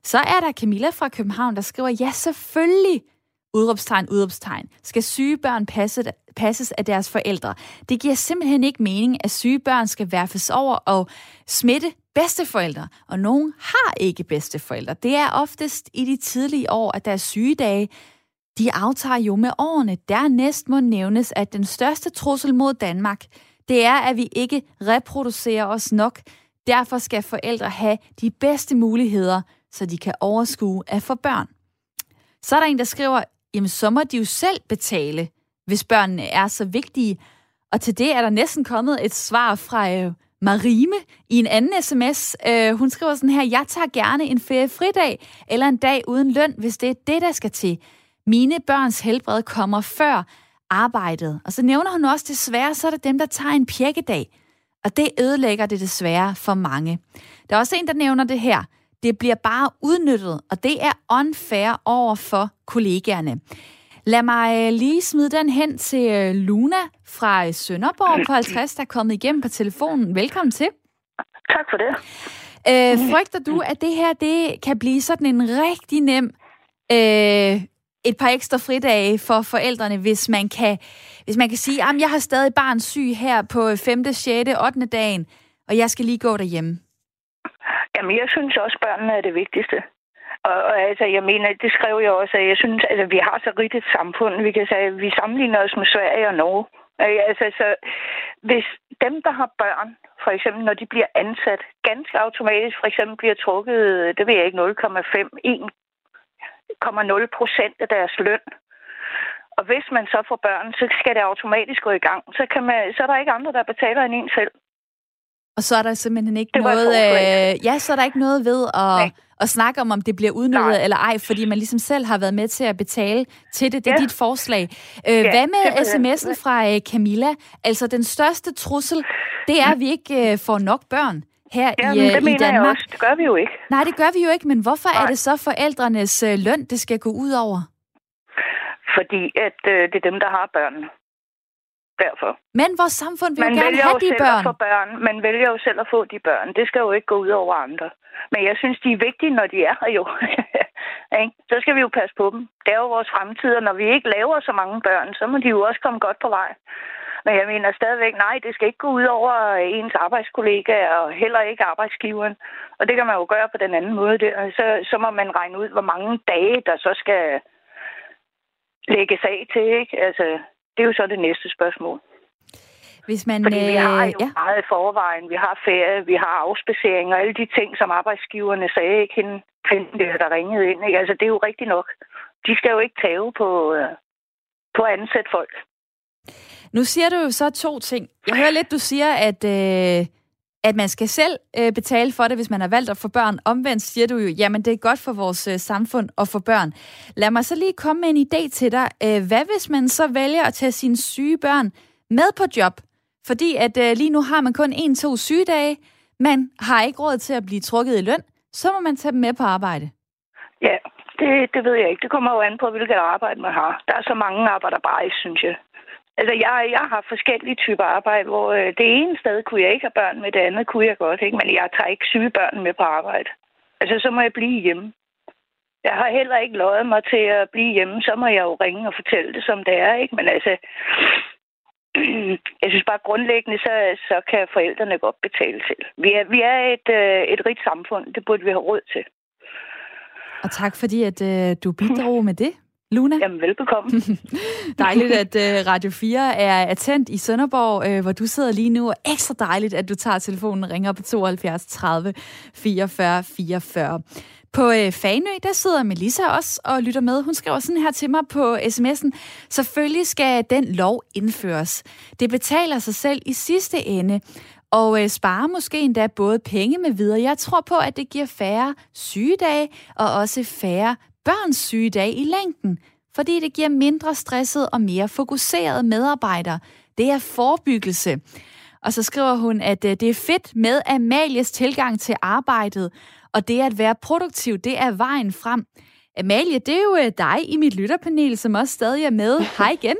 Så er der Camilla fra København, der skriver, ja selvfølgelig udråbstegn, udråbstegn, skal syge børn passe, passes af deres forældre. Det giver simpelthen ikke mening, at syge børn skal værfes over og smitte bedsteforældre, og nogen har ikke bedsteforældre. Det er oftest i de tidlige år, at deres sygedage, de aftager jo med årene. Dernæst må nævnes, at den største trussel mod Danmark, det er, at vi ikke reproducerer os nok. Derfor skal forældre have de bedste muligheder, så de kan overskue at få børn. Så er der en, der skriver, jamen så må de jo selv betale, hvis børnene er så vigtige. Og til det er der næsten kommet et svar fra øh, Marime i en anden sms. Øh, hun skriver sådan her, jeg tager gerne en feriefridag eller en dag uden løn, hvis det er det, der skal til. Mine børns helbred kommer før arbejdet. Og så nævner hun også, desværre, så er det dem, der tager en pjekkedag. Og det ødelægger det desværre for mange. Der er også en, der nævner det her. Det bliver bare udnyttet, og det er unfair over for kollegaerne. Lad mig øh, lige smide den hen til øh, Luna fra Sønderborg på 50, der er kommet igennem på telefonen. Velkommen til. Tak for det. Øh, frygter du, at det her det kan blive sådan en rigtig nem øh, et par ekstra fridage for forældrene, hvis man kan, hvis man kan sige, at jeg har stadig barn syg her på 5., 6., 8. dagen, og jeg skal lige gå derhjemme? Jamen, jeg synes også, at børnene er det vigtigste. Og, og altså, jeg mener, det skrev jeg også, at jeg synes, at altså, vi har så rigtigt et samfund. Vi kan sige, vi sammenligner os med Sverige og Norge. Altså, så hvis dem, der har børn, for eksempel når de bliver ansat, ganske automatisk for eksempel bliver trukket, det ved jeg ikke, 0,5, 1,0 procent af deres løn. Og hvis man så får børn, så skal det automatisk gå i gang. Så, kan man, så er der ikke andre, der betaler end en selv. Og så er der simpelthen ikke det noget... Øh, ja, så er der ikke noget ved at, at snakke om, om det bliver udnyttet Nej. eller ej, fordi man ligesom selv har været med til at betale til det. Det er ja. dit forslag. Øh, ja, hvad med sms'en fra øh, Camilla? Altså, den største trussel, det er, at vi ikke øh, får nok børn her Jamen, i, øh, det i Danmark. Jeg også. Det gør vi jo ikke. Nej, det gør vi jo ikke, men hvorfor Nej. er det så forældrenes øh, løn, det skal gå ud over? Fordi at øh, det er dem, der har børnene derfor. Men vores samfund vil man jo gerne have de børn. At børn. Man vælger jo selv at få de børn. Det skal jo ikke gå ud over andre. Men jeg synes, de er vigtige, når de er her jo. så skal vi jo passe på dem. Det er jo vores fremtid, og når vi ikke laver så mange børn, så må de jo også komme godt på vej. Men jeg mener stadigvæk, nej, det skal ikke gå ud over ens arbejdskollega og heller ikke arbejdsgiveren. Og det kan man jo gøre på den anden måde der. Så, så må man regne ud, hvor mange dage, der så skal lægges af til, ikke? Altså, det er jo så det næste spørgsmål. Hvis man, Fordi vi har jo øh, ja. meget forvejen. Vi har ferie, vi har afspacering og alle de ting, som arbejdsgiverne sagde, ikke hende kvinden der, ringede ind. Ikke? Altså, det er jo rigtigt nok. De skal jo ikke tage på, øh, på at ansætte folk. Nu siger du jo så to ting. Jeg hører lidt, du siger, at, øh, at man skal selv øh, betale for det, hvis man har valgt at få børn. Omvendt siger du jo, jamen det er godt for vores øh, samfund at få børn. Lad mig så lige komme med en idé til dig. Øh, hvad hvis man så vælger at tage sine syge børn med på job? Fordi at øh, lige nu har man kun en-to sygedage. Man har ikke råd til at blive trukket i løn. Så må man tage dem med på arbejde. Ja, det, det ved jeg ikke. Det kommer jo an på, hvilket arbejde man har. Der er så mange arbejder bare ikke, synes jeg. Altså, jeg, jeg har forskellige typer arbejde, hvor øh, det ene sted kunne jeg ikke have børn med, det andet kunne jeg godt, ikke? Men jeg tager ikke syge børn med på arbejde. Altså, så må jeg blive hjemme. Jeg har heller ikke lovet mig til at blive hjemme, så må jeg jo ringe og fortælle det, som det er, ikke? Men altså, jeg synes bare grundlæggende, så, så kan forældrene godt betale til. Vi er, vi er et, øh, et rigt samfund, det burde vi have råd til. Og tak fordi, at øh, du bidrog med det. Luna? Jamen, velbekomme. dejligt, at uh, Radio 4 er attent i Sønderborg, uh, hvor du sidder lige nu, og ekstra dejligt, at du tager telefonen og ringer på 72 30 44 44. På uh, Fanø, der sidder Melissa også og lytter med. Hun skriver sådan her til mig på sms'en. Selvfølgelig skal den lov indføres. Det betaler sig selv i sidste ende, og øh, sparer måske endda både penge med videre. Jeg tror på, at det giver færre sygedage og også færre børns sygedage i længden, fordi det giver mindre stresset og mere fokuserede medarbejdere. Det er forebyggelse. Og så skriver hun, at øh, det er fedt med Amalies tilgang til arbejdet, og det at være produktiv, det er vejen frem. Amalie, det er jo øh, dig i mit lytterpanel, som også stadig er med. Hej igen.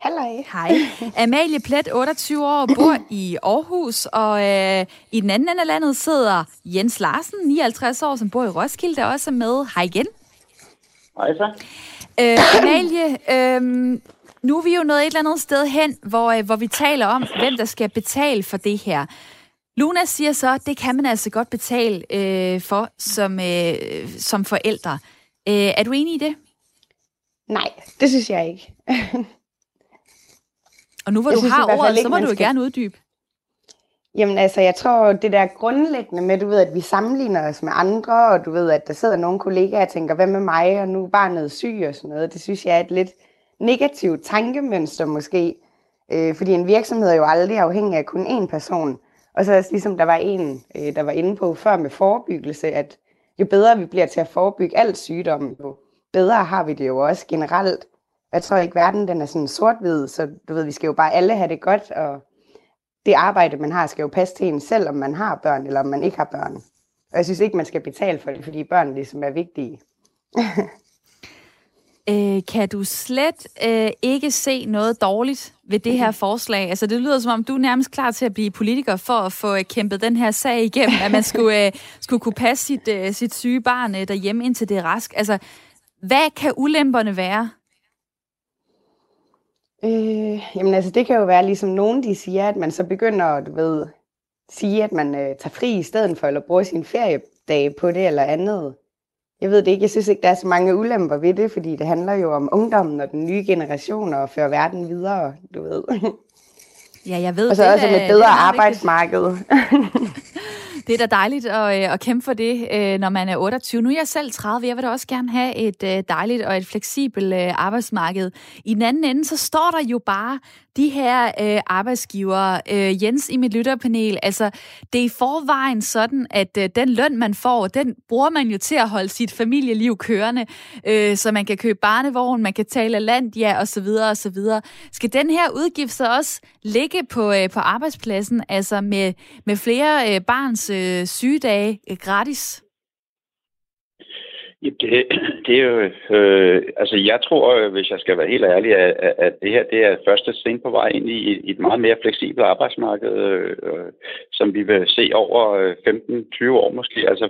Halløj. Hej. Amalie Plet, 28 år, bor i Aarhus, og øh, i den anden ende af landet sidder Jens Larsen, 59 år, som bor i Roskilde, der også er med. Hej igen. Hej så. Øh, Amalie, øh, nu er vi jo nået et eller andet sted hen, hvor, øh, hvor vi taler om, hvem der skal betale for det her. Luna siger så, at det kan man altså godt betale øh, for som, øh, som forældre. Øh, er du enig i det? Nej, det synes jeg ikke. Og nu hvor Jeg du synes har ordet, så må du jo skal- gerne uddybe. Jamen altså, jeg tror, det der grundlæggende med, du ved, at vi sammenligner os med andre, og du ved, at der sidder nogle kollegaer og tænker, hvad med mig, og nu er barnet syg og sådan noget, det synes jeg er et lidt negativt tankemønster måske. Øh, fordi en virksomhed er jo aldrig afhængig af kun én person. Og så også ligesom der var en, øh, der var inde på før med forebyggelse, at jo bedre vi bliver til at forebygge alt sygdom, jo bedre har vi det jo også generelt. Jeg tror ikke, verden den er sådan sort-hvid, så du ved, vi skal jo bare alle have det godt, og det arbejde, man har, skal jo passe til en selv, om man har børn, eller om man ikke har børn. Og jeg synes ikke, man skal betale for det, fordi børn ligesom er vigtige. Øh, kan du slet øh, ikke se noget dårligt ved det her forslag? Altså, det lyder som om, du er nærmest klar til at blive politiker for at få øh, kæmpet den her sag igennem, at man skulle, øh, skulle kunne passe sit, øh, sit syge barn øh, derhjemme, indtil det er rask. Altså, hvad kan ulemperne være? Øh, jamen altså, det kan jo være ligesom nogen, de siger, at man så begynder, du ved, sige, at man øh, tager fri i stedet for, eller bruger sin feriedage på det eller andet. Jeg ved det ikke, jeg synes ikke, der er så mange ulemper ved det, fordi det handler jo om ungdommen og den nye generation og føre verden videre, du ved. Ja, jeg ved og så det. også med det et bedre vigtigt. arbejdsmarked. Det er da dejligt at, øh, at kæmpe for det, øh, når man er 28. Nu er jeg selv 30. Jeg vil da også gerne have et øh, dejligt og et fleksibelt arbejdsmarked. I den anden ende, så står der jo bare de her øh, arbejdsgivere. Øh, Jens i mit lytterpanel, altså det er i forvejen sådan, at øh, den løn, man får, den bruger man jo til at holde sit familieliv kørende, øh, så man kan købe barnevogn, man kan tale land, ja, og så videre, og så videre. Skal den her udgift så også ligge på, øh, på arbejdspladsen, altså med, med flere øh, barns øh, sygedage øh, gratis? Det, det er jo, øh, altså jeg tror, øh, hvis jeg skal være helt ærlig, at, at det her det er første sten på vej ind i, et meget mere fleksibelt arbejdsmarked, øh, øh, som vi vil se over øh, 15-20 år måske. Altså,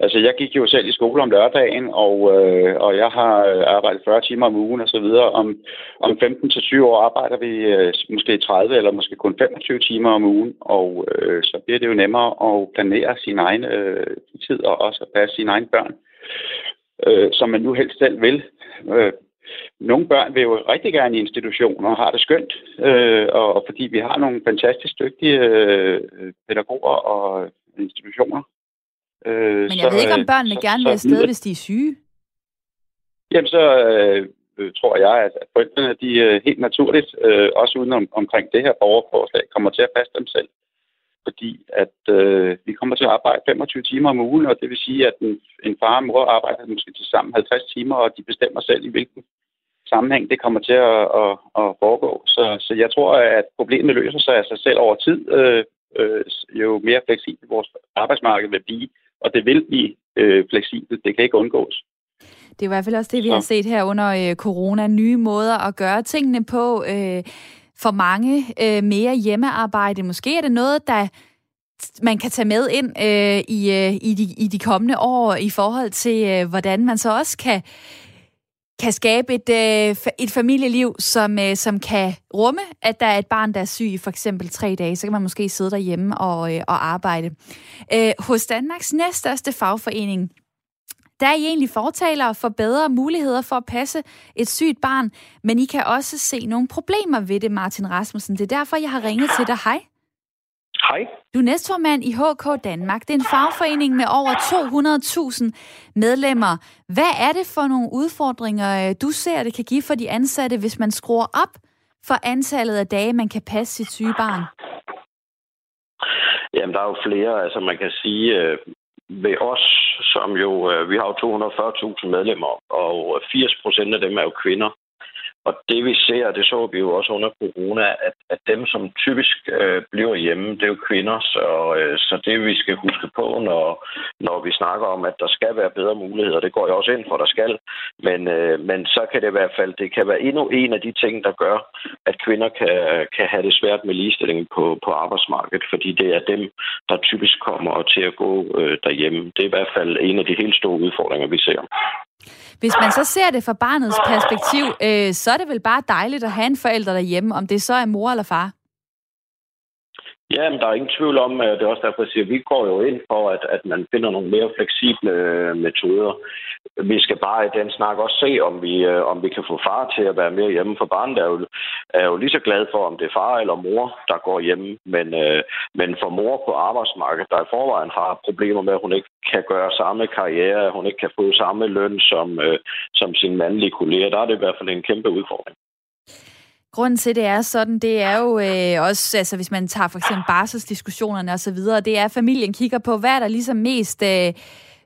altså jeg gik jo selv i skole om lørdagen, og, øh, og jeg har arbejdet 40 timer om ugen og så videre. Om, om 15-20 år arbejder vi øh, måske 30 eller måske kun 25 timer om ugen, og øh, så bliver det jo nemmere at planere sin egen øh, tid og også at passe sine egne børn øh, som man nu helst selv vil. Øh, nogle børn vil jo rigtig gerne i institutioner og har det skønt, øh, og, og fordi vi har nogle fantastisk dygtige øh, pædagoger og institutioner. Øh, Men jeg så, ved ikke, om børnene så, gerne vil afsted, hvis de er syge? Jamen, så øh, tror jeg, at forældrene de øh, helt naturligt, øh, også uden om, omkring det her borgerforslag, kommer til at passe dem selv fordi at øh, vi kommer til at arbejde 25 timer om ugen, og det vil sige, at en, en far og mor arbejder måske til sammen 50 timer, og de bestemmer selv i hvilken sammenhæng det kommer til at, at, at foregå. Så, så jeg tror, at problemet løser sig af sig selv over tid, øh, øh, jo mere fleksibelt vores arbejdsmarked vil blive, og det vil blive øh, fleksibelt. Det kan ikke undgås. Det er i hvert fald også det, vi har set her under øh, corona. Nye måder at gøre tingene på. Øh, for mange øh, mere hjemmearbejde. Måske er det noget, der man kan tage med ind øh, i, øh, i, de, i de kommende år i forhold til, øh, hvordan man så også kan kan skabe et, øh, et familieliv, som, øh, som kan rumme, at der er et barn, der er syg i for eksempel tre dage, så kan man måske sidde derhjemme og, øh, og arbejde. Øh, hos Danmarks næststørste fagforening, der er I egentlig fortalere for bedre muligheder for at passe et sygt barn, men I kan også se nogle problemer ved det, Martin Rasmussen. Det er derfor, jeg har ringet til dig. Hej. Hej. Du er næstformand i HK Danmark. Det er en fagforening med over 200.000 medlemmer. Hvad er det for nogle udfordringer, øh, du ser, det kan give for de ansatte, hvis man skruer op for antallet af dage, man kan passe sit syge barn? Jamen, der er jo flere. Altså, man kan sige, øh, ved os, som jo, øh, vi har jo 240.000 medlemmer, og 80 procent af dem er jo kvinder. Og det vi ser, det så vi jo også under corona, at, at dem, som typisk øh, bliver hjemme, det er jo kvinder. Så, øh, så det vi skal huske på, når, når vi snakker om, at der skal være bedre muligheder, det går jeg også ind for, der skal. Men, øh, men så kan det i hvert fald, det kan være endnu en af de ting, der gør, at kvinder kan, kan have det svært med ligestilling på, på arbejdsmarkedet, fordi det er dem, der typisk kommer til at gå øh, derhjemme. Det er i hvert fald en af de helt store udfordringer, vi ser. Hvis man så ser det fra barnets perspektiv, øh, så er det vel bare dejligt at have en forælder derhjemme, om det så er mor eller far? Ja, men der er ingen tvivl om, at det er også derfor, jeg siger, at vi går jo ind for, at, at man finder nogle mere fleksible øh, metoder. Vi skal bare i den snak også se, om vi, øh, om vi kan få far til at være mere hjemme, for barnet er jo, er jo lige så glad for, om det er far eller mor, der går hjemme. Men, øh, men for mor på arbejdsmarkedet, der i forvejen har problemer med, at hun ikke kan gøre samme karriere, at hun ikke kan få samme løn som, øh, som sine mandlige kolleger, der er det i hvert fald en kæmpe udfordring. Grunden til, det er sådan, det er jo øh, også, altså hvis man tager for eksempel barselsdiskussionerne osv., det er, at familien kigger på, hvad er der ligesom mest... Øh,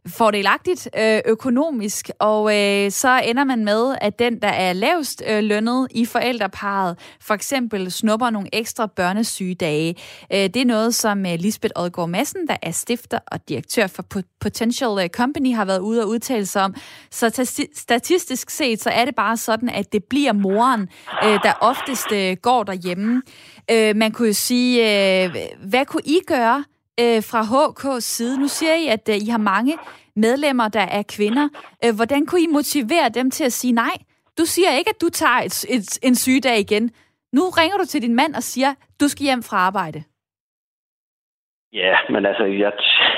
fordelagtigt øh, økonomisk, og øh, så ender man med, at den, der er lavest øh, lønnet i forældreparet, for eksempel snupper nogle ekstra børnesygedage. Øh, det er noget, som øh, Lisbeth Odgaard Madsen, der er stifter og direktør for Potential øh, Company, har været ude og udtale sig om. Så statistisk set, så er det bare sådan, at det bliver moren, øh, der oftest øh, går derhjemme. Øh, man kunne jo sige, øh, hvad kunne I gøre øh, fra HK's side? Nu siger I, at øh, I har mange medlemmer, der er kvinder. Øh, hvordan kunne I motivere dem til at sige nej? Du siger ikke, at du tager et, et, en sygedag igen. Nu ringer du til din mand og siger, du skal hjem fra arbejde. Ja, men altså, jeg,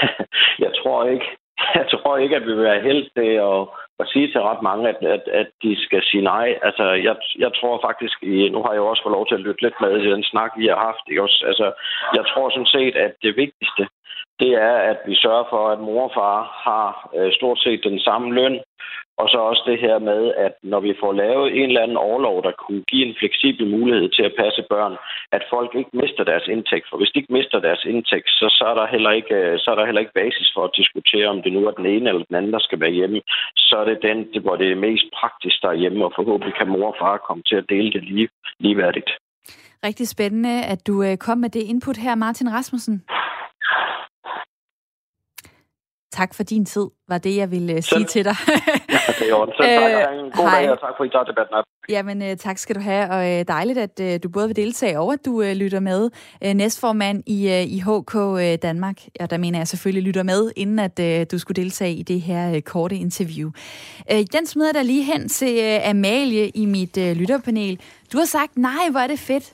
jeg tror ikke, jeg tror ikke, at vi vil være helt til at, at sige til ret mange, at, at, at de skal sige nej. Altså, jeg, jeg tror faktisk, i, nu har jeg jo også fået lov til at lytte lidt med i den snak, vi har haft. Ikke? Også, altså, jeg tror sådan set, at det vigtigste, det er, at vi sørger for, at mor og far har øh, stort set den samme løn, og så også det her med, at når vi får lavet en eller anden overlov, der kunne give en fleksibel mulighed til at passe børn, at folk ikke mister deres indtægt. For hvis de ikke mister deres indtægt, så, så, er, der heller ikke, øh, så er der heller ikke basis for at diskutere, om det nu er den ene eller den anden, der skal være hjemme. Så er det den, hvor det er mest praktisk derhjemme, og forhåbentlig kan mor og far komme til at dele det lige, ligeværdigt. Rigtig spændende, at du øh, kom med det input her, Martin Rasmussen tak for din tid, var det, jeg ville uh, sige til dig. ja, det er Så tak, og en god hej. dag, og tak for, at I tager debatten op. Jamen, uh, tak skal du have, og dejligt, at du både vil deltage og at du lytter med. Næstformand i, i HK Danmark, og der mener jeg selvfølgelig lytter med, inden at du skulle deltage i det her korte interview. Den smider der lige hen til Amalie i mit lytterpanel. Du har sagt, nej, hvor er det fedt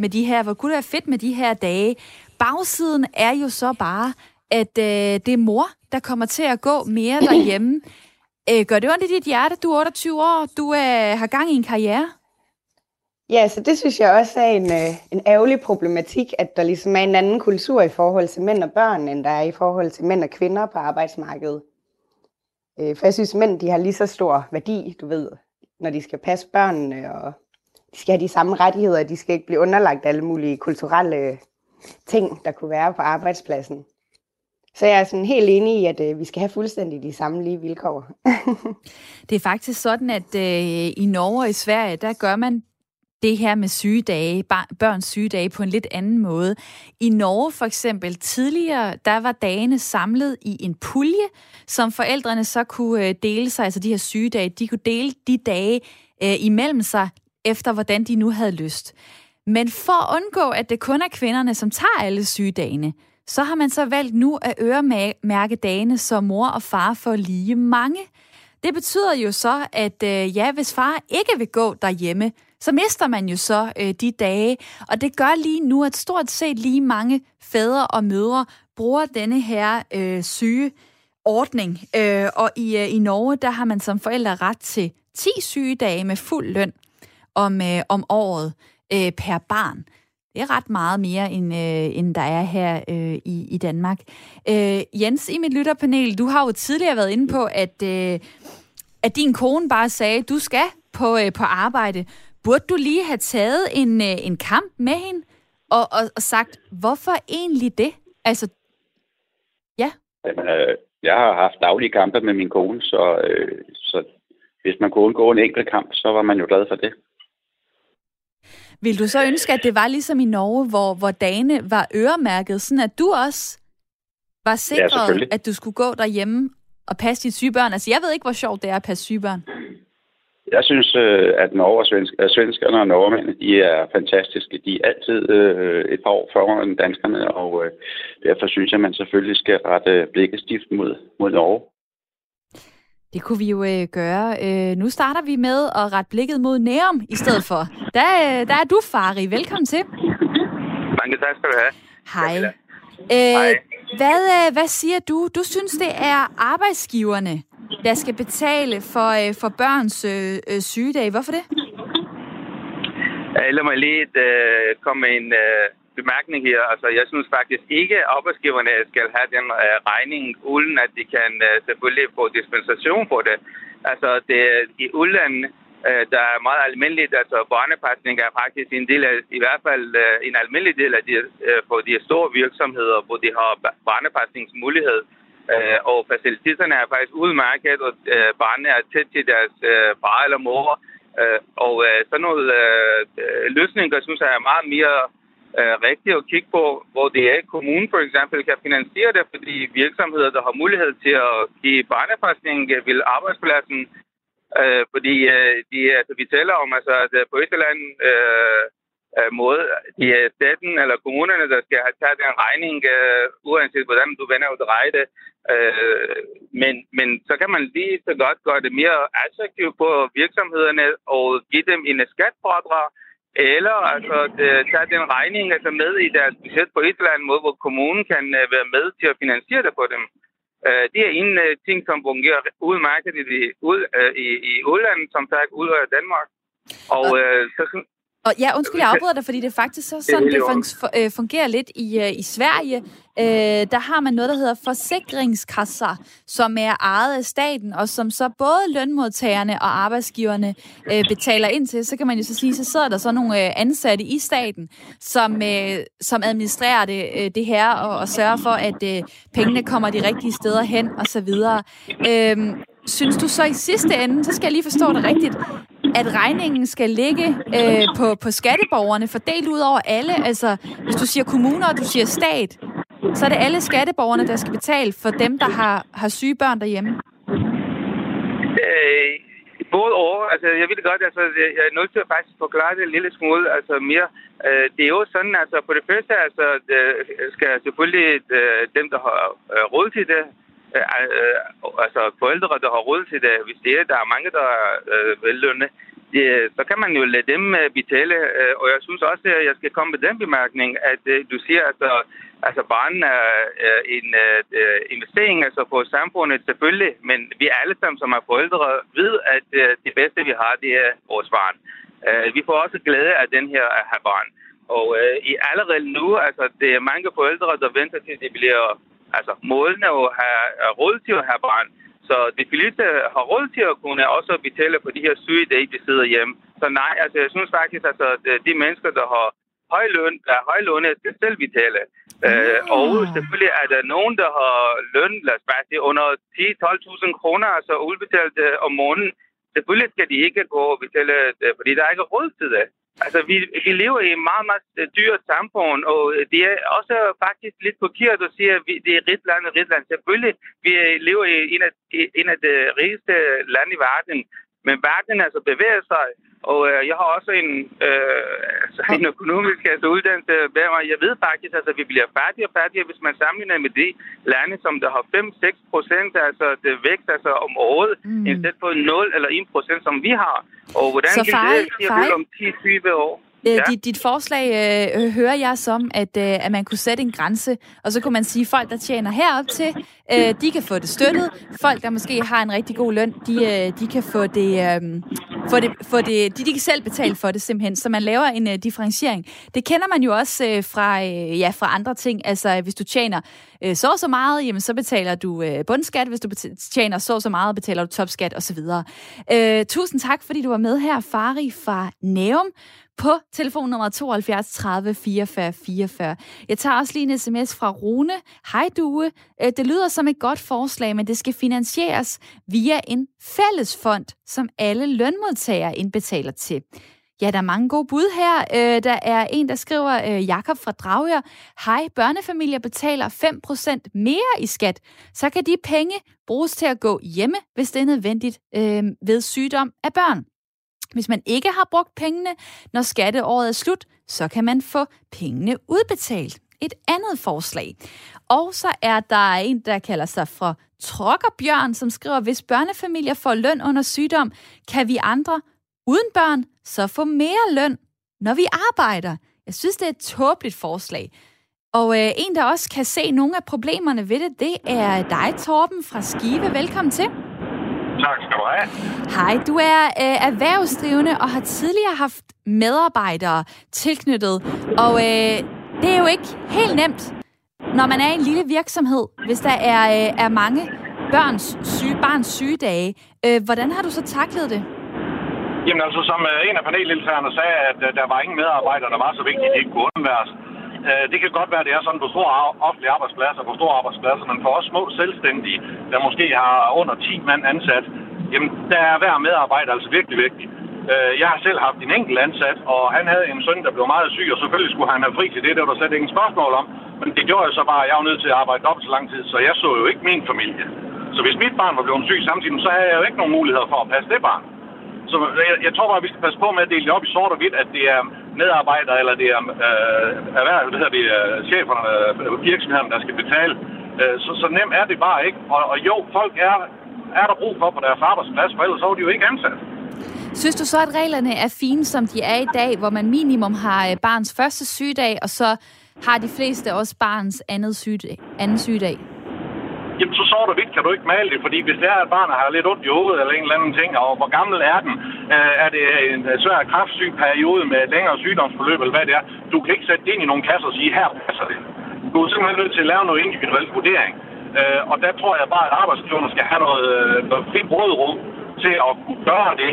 med de her, hvor kunne det være fedt med de her dage. Bagsiden er jo så bare, at øh, det er mor, der kommer til at gå mere derhjemme. Øh, gør det ondt i dit hjerte? Du er 28 år, du øh, har gang i en karriere. Ja, så det synes jeg også er en, øh, en ærgerlig problematik, at der ligesom er en anden kultur i forhold til mænd og børn, end der er i forhold til mænd og kvinder på arbejdsmarkedet. Øh, for jeg synes, mænd de har lige så stor værdi, du ved, når de skal passe børnene, og de skal have de samme rettigheder, de skal ikke blive underlagt alle mulige kulturelle ting, der kunne være på arbejdspladsen. Så jeg er sådan helt enig i, at øh, vi skal have fuldstændig de samme lige vilkår. det er faktisk sådan, at øh, i Norge og i Sverige, der gør man det her med sygedage, børns sygedage på en lidt anden måde. I Norge for eksempel tidligere, der var dagene samlet i en pulje, som forældrene så kunne øh, dele sig, altså de her sygedage, de kunne dele de dage øh, imellem sig, efter hvordan de nu havde lyst. Men for at undgå, at det kun er kvinderne, som tager alle sygedagene, så har man så valgt nu at øremærke dagene, så mor og far får lige mange. Det betyder jo så, at øh, ja, hvis far ikke vil gå derhjemme, så mister man jo så øh, de dage. Og det gør lige nu, at stort set lige mange fædre og mødre bruger denne her øh, syge ordning. Øh, og i, øh, i Norge, der har man som forældre ret til 10 sygedage med fuld løn om, øh, om året øh, per barn. Det er ret meget mere, end, øh, end der er her øh, i, i Danmark. Øh, Jens, i mit lytterpanel, du har jo tidligere været inde på, at, øh, at din kone bare sagde, du skal på, øh, på arbejde. Burde du lige have taget en, øh, en kamp med hende og, og, og sagt, hvorfor egentlig det? Altså, ja. Jamen, øh, jeg har haft daglige kampe med min kone, så, øh, så hvis man kunne undgå en enkelt kamp, så var man jo glad for det. Vil du så ønske, at det var ligesom i Norge, hvor, hvor dagene var øremærket, sådan at du også var sikret, ja, at du skulle gå derhjemme og passe dine syge børn? Altså, jeg ved ikke, hvor sjovt det er at passe syge børn. Jeg synes, øh, at Norge og svensk, svenskerne og nordmændene, de er fantastiske. De er altid øh, et par år foran danskerne, og øh, derfor synes jeg, at man selvfølgelig skal rette blikket stift mod, mod Norge. Det kunne vi jo øh, gøre. Øh, nu starter vi med at rette blikket mod Nærum i stedet for. Der, øh, der er du, Fari. Velkommen til. Mange tak skal du have. Hej. Øh, Hej. Hvad, øh, hvad siger du? Du synes, det er arbejdsgiverne, der skal betale for, øh, for børns øh, øh, sygedag. Hvorfor det? Lad mig lige øh, komme med en... Øh bemærkning her. Altså, jeg synes faktisk ikke, at arbejdsgiverne skal have den uh, regning, uden at de kan uh, selvfølgelig få dispensation for det. Altså, det, i udlandet, uh, der er meget almindeligt, altså børnepasning er faktisk en del af, i hvert fald uh, en almindelig del af de, uh, for de store virksomheder, hvor de har børnepasningsmulighed. Uh, og faciliteterne er faktisk udmærket, og uh, barnet er tæt til deres uh, far eller mor. Uh, og uh, sådan nogle uh, løsninger, synes jeg, er meget mere øh, rigtigt at kigge på, hvor det er, kommunen for eksempel kan finansiere det, fordi virksomheder, der har mulighed til at give barnepasning, vil arbejdspladsen, øh, fordi øh, de, altså, vi taler om, altså, at øh, på et eller andet øh, øh, måde, de er staten eller kommunerne, der skal have taget den regning, øh, uanset hvordan du vender og drejer det. Øh, men, men så kan man lige så godt gøre det mere attraktivt på virksomhederne og give dem en skatfradrag, eller altså, tage den regning altså med i deres budget på et eller andet måde, hvor kommunen kan uh, være med til at finansiere det på dem. Uh, det er en uh, ting, som fungerer udmærket i, ud, i, i udlandet, som sagt ud af Danmark. Og uh, så, og ja, undskyld, jeg afbryder dig, fordi det er faktisk så sådan, det, det øh, fungerer lidt i, øh, i Sverige. Øh, der har man noget, der hedder forsikringskasser, som er ejet af staten, og som så både lønmodtagerne og arbejdsgiverne øh, betaler ind til. Så kan man jo så sige, så sidder der så nogle øh, ansatte i staten, som, øh, som administrerer det, øh, det her, og, og sørger for, at øh, pengene kommer de rigtige steder hen, og så videre. Øh, Synes du så i sidste ende, så skal jeg lige forstå det rigtigt, at regningen skal ligge øh, på, på skatteborgerne, fordelt ud over alle? Altså, hvis du siger kommuner, og du siger stat, Så er det alle skatteborgerne, der skal betale for dem, der har, har syge børn derhjemme? Øh, både over. Altså, jeg ved godt, altså, jeg er nødt til at faktisk forklare det en lille smule altså, mere. Øh, det er jo sådan, altså, på det første, altså, det skal selvfølgelig øh, dem, der har øh, råd til det, Øh, øh, altså forældre, der har råd til det, hvis det er, der er mange, der er øh, vellønne, det, så kan man jo lade dem øh, betale. Øh, og jeg synes også, at jeg skal komme med den bemærkning, at øh, du siger, at øh, altså, altså barnen er øh, en investering altså på samfundet selvfølgelig, men vi alle sammen, som er forældre, ved, at det bedste, vi har, det er vores barn. Vi får også glæde af den her at have barn. Og i allerede nu, altså det er mange forældre, der venter til, det bliver altså målene at have råd til at have barn. Så de fleste har råd til at kunne også betale for de her syge dage, de sidder hjemme. Så nej, altså jeg synes faktisk, at altså, de mennesker, der har høj løn, der er høj løn, skal selv betale. Mm. Øh, og selvfølgelig er der nogen, der har løn, lad os bare sige, under 10-12.000 kroner, altså udbetalt øh, om måneden. Selvfølgelig skal de ikke gå og betale, øh, fordi der er ikke råd til det. Altså, vi, vi lever i et meget, meget øh, dyrt samfund, og øh, det er også faktisk lidt forkert at sige, at vi, det er rigt land og rigt land. Selvfølgelig, vi øh, lever i en af, en af de rigeste lande i verden, men verden altså bevæger sig, og øh, jeg har også en, øh, altså, en økonomisk altså, uddannelse bag mig. Jeg ved faktisk, at altså, vi bliver færdige og færdige, hvis man sammenligner med de lande, som der har 5-6 procent altså, det vækst altså, om året, mm. i stedet for 0 eller 1 procent, som vi har. Og hvordan Så kan det om 10-20 år? Øh, ja. dit, dit forslag øh, hører jeg som, at, øh, at man kunne sætte en grænse, og så kunne man sige, at folk, der tjener herop til, øh, de kan få det støttet. Folk, der måske har en rigtig god løn, de, øh, de kan få det, øh, få det, få det de, de kan selv betale for det simpelthen. Så man laver en øh, differentiering. Det kender man jo også øh, fra, øh, ja, fra andre ting. Altså, hvis du tjener øh, så og så meget, jamen, så betaler du øh, bundskat. Hvis du tjener så og så meget, betaler du topskat osv. Øh, tusind tak, fordi du var med her, Fari fra Neum på telefonnummer 72 30 44 44. Jeg tager også lige en sms fra Rune. Hej Due. Øh, det lyder som et godt forslag, men det skal finansieres via en fællesfond, som alle lønmodtagere indbetaler til. Ja, der er mange gode bud her. Øh, der er en, der skriver, øh, Jakob fra Dragør. Hej, børnefamilier betaler 5% mere i skat. Så kan de penge bruges til at gå hjemme, hvis det er nødvendigt øh, ved sygdom af børn. Hvis man ikke har brugt pengene, når skatteåret er slut, så kan man få pengene udbetalt. Et andet forslag. Og så er der en, der kalder sig for Trokkerbjørn, som skriver, hvis børnefamilier får løn under sygdom, kan vi andre uden børn så få mere løn, når vi arbejder. Jeg synes, det er et tåbeligt forslag. Og øh, en, der også kan se nogle af problemerne ved det, det er dig, Torben fra Skive. Velkommen til. Tak skal du have. Hej, du er øh, erhvervsdrivende og har tidligere haft medarbejdere tilknyttet. Og øh, det er jo ikke helt nemt, når man er en lille virksomhed, hvis der er, øh, er mange børns syge, barns sygedage. Øh, hvordan har du så taklet det? Jamen altså, som øh, en af paneldeltagerne sagde, at øh, der var ingen medarbejdere, der var så vigtige, at de ikke kunne undværes. Øh, det kan godt være, at det er sådan på store offentlige arbejdspladser, på store arbejdspladser, men for os små selvstændige, der måske har under 10 mand ansat, jamen der er hver medarbejder altså virkelig vigtig. Øh, jeg har selv haft en enkelt ansat, og han havde en søn, der blev meget syg, og selvfølgelig skulle han have fri til det, det var der slet ingen spørgsmål om. Men det gjorde jeg så bare, at jeg var nødt til at arbejde dobbelt så lang tid, så jeg så jo ikke min familie. Så hvis mit barn var blevet syg samtidig, så havde jeg jo ikke nogen muligheder for at passe det barn. Så jeg, jeg tror bare, at vi skal passe på med at dele det op i sort og hvidt, at det er medarbejdere, eller det er øh, erhverv, det hedder det, øh, cheferne, øh, virksomhederne, der skal betale. Øh, så, så nemt er det bare ikke. Og, og jo, folk er, er der brug for på deres arbejdsplads, for ellers så er de jo ikke ansat. Synes du så, at reglerne er fine, som de er i dag, hvor man minimum har øh, barns første sygedag, og så har de fleste også barns andet sygedag, anden sygedag? Jamen så sover du vidt, kan du ikke male det, fordi hvis det er, at barnet har lidt ondt i hovedet eller en eller anden ting, og hvor gammel er den, øh, er det en øh, svær kraftsyg periode med længere sygdomsforløb, eller hvad det er, du kan ikke sætte det ind i nogle kasser og sige, her passer det. Du er simpelthen nødt til at lave noget individuel vurdering. Øh, og der tror jeg bare, at arbejdsgiverne skal have noget, øh, noget fri brødrum til at kunne gøre det.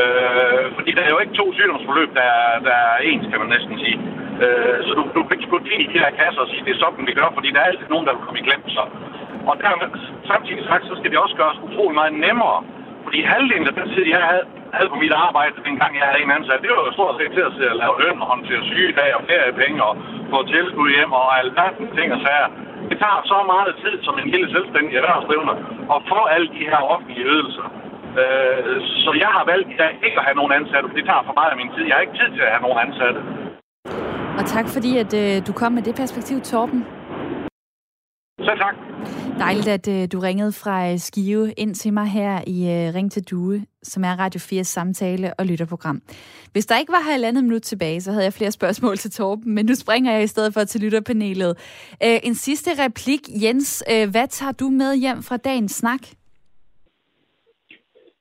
Øh, fordi der er jo ikke to sygdomsforløb, der, der er ens, kan man næsten sige. Øh, så du, du kan ikke putte ind i de her kasser og sige, det er sådan, vi gør, fordi der er altid nogen, der vil komme i glem så. Og der, samtidig sagt, så skal det også gøres utrolig meget nemmere. Fordi halvdelen af den tid, jeg havde havde på mit arbejde, dengang jeg havde en ansat, det var jo stort set til at, at lave løn og håndtere sygedag og feriepenge og få tilskud hjem og alt den ting og sager. Det tager så meget tid som en lille selvstændig erhvervsdrivende at få alle de her offentlige ydelser. Øh, så jeg har valgt i dag ikke at have nogen ansatte, for det tager for meget af min tid. Jeg har ikke tid til at have nogen ansatte. Og tak fordi, at øh, du kom med det perspektiv, Torben. Selv tak. Dejligt, at øh, du ringede fra øh, Skive ind til mig her i øh, Ring til Due, som er Radio 4's samtale- og lytterprogram. Hvis der ikke var halvandet minut tilbage, så havde jeg flere spørgsmål til Torben, men nu springer jeg i stedet for til lytterpanelet. Øh, en sidste replik. Jens, øh, hvad tager du med hjem fra dagens snak?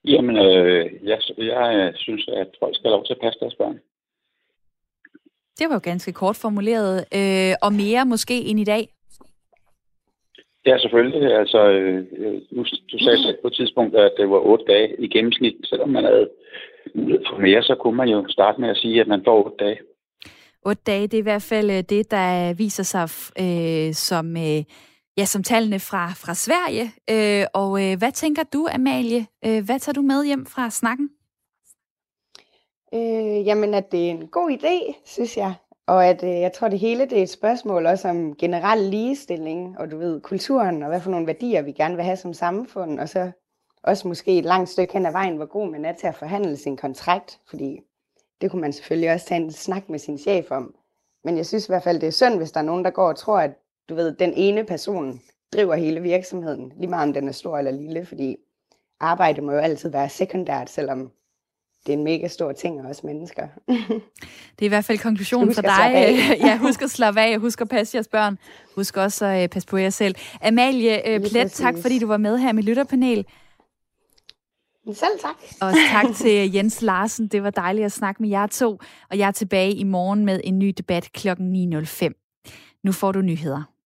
Jamen, øh, jeg, jeg synes, at folk skal have lov til at passe deres børn. Det var jo ganske kort formuleret, øh, og mere måske end i dag. Ja, selvfølgelig. Altså, øh, nu, du sagde selv på et tidspunkt, at det var otte dage i gennemsnit. Selvom man havde mulighed for mere, så kunne man jo starte med at sige, at man får otte dage. Otte dage, det er i hvert fald øh, det, der viser sig øh, som, øh, ja, som tallene fra, fra Sverige. Øh, og øh, hvad tænker du, Amalie? Øh, hvad tager du med hjem fra snakken? Øh, jamen, at det er en god idé, synes jeg. Og at øh, jeg tror, det hele det er et spørgsmål også om generel ligestilling, og du ved, kulturen, og hvad for nogle værdier vi gerne vil have som samfund, og så også måske et langt stykke hen ad vejen, hvor god man er til at forhandle sin kontrakt, fordi det kunne man selvfølgelig også tage en snak med sin chef om. Men jeg synes i hvert fald, det er synd, hvis der er nogen, der går og tror, at du ved, den ene person driver hele virksomheden, lige meget om den er stor eller lille, fordi arbejde må jo altid være sekundært, selvom det er en mega stor ting, og også mennesker. det er i hvert fald konklusionen fra dig. ja, husk at slappe af, husk at passe jeres børn. Husk også at uh, passe på jer selv. Amalie uh, Plet, tak fordi du var med her med lytterpanel. Selv tak. Og tak til Jens Larsen. Det var dejligt at snakke med jer to. Og jeg er tilbage i morgen med en ny debat kl. 9.05. Nu får du nyheder.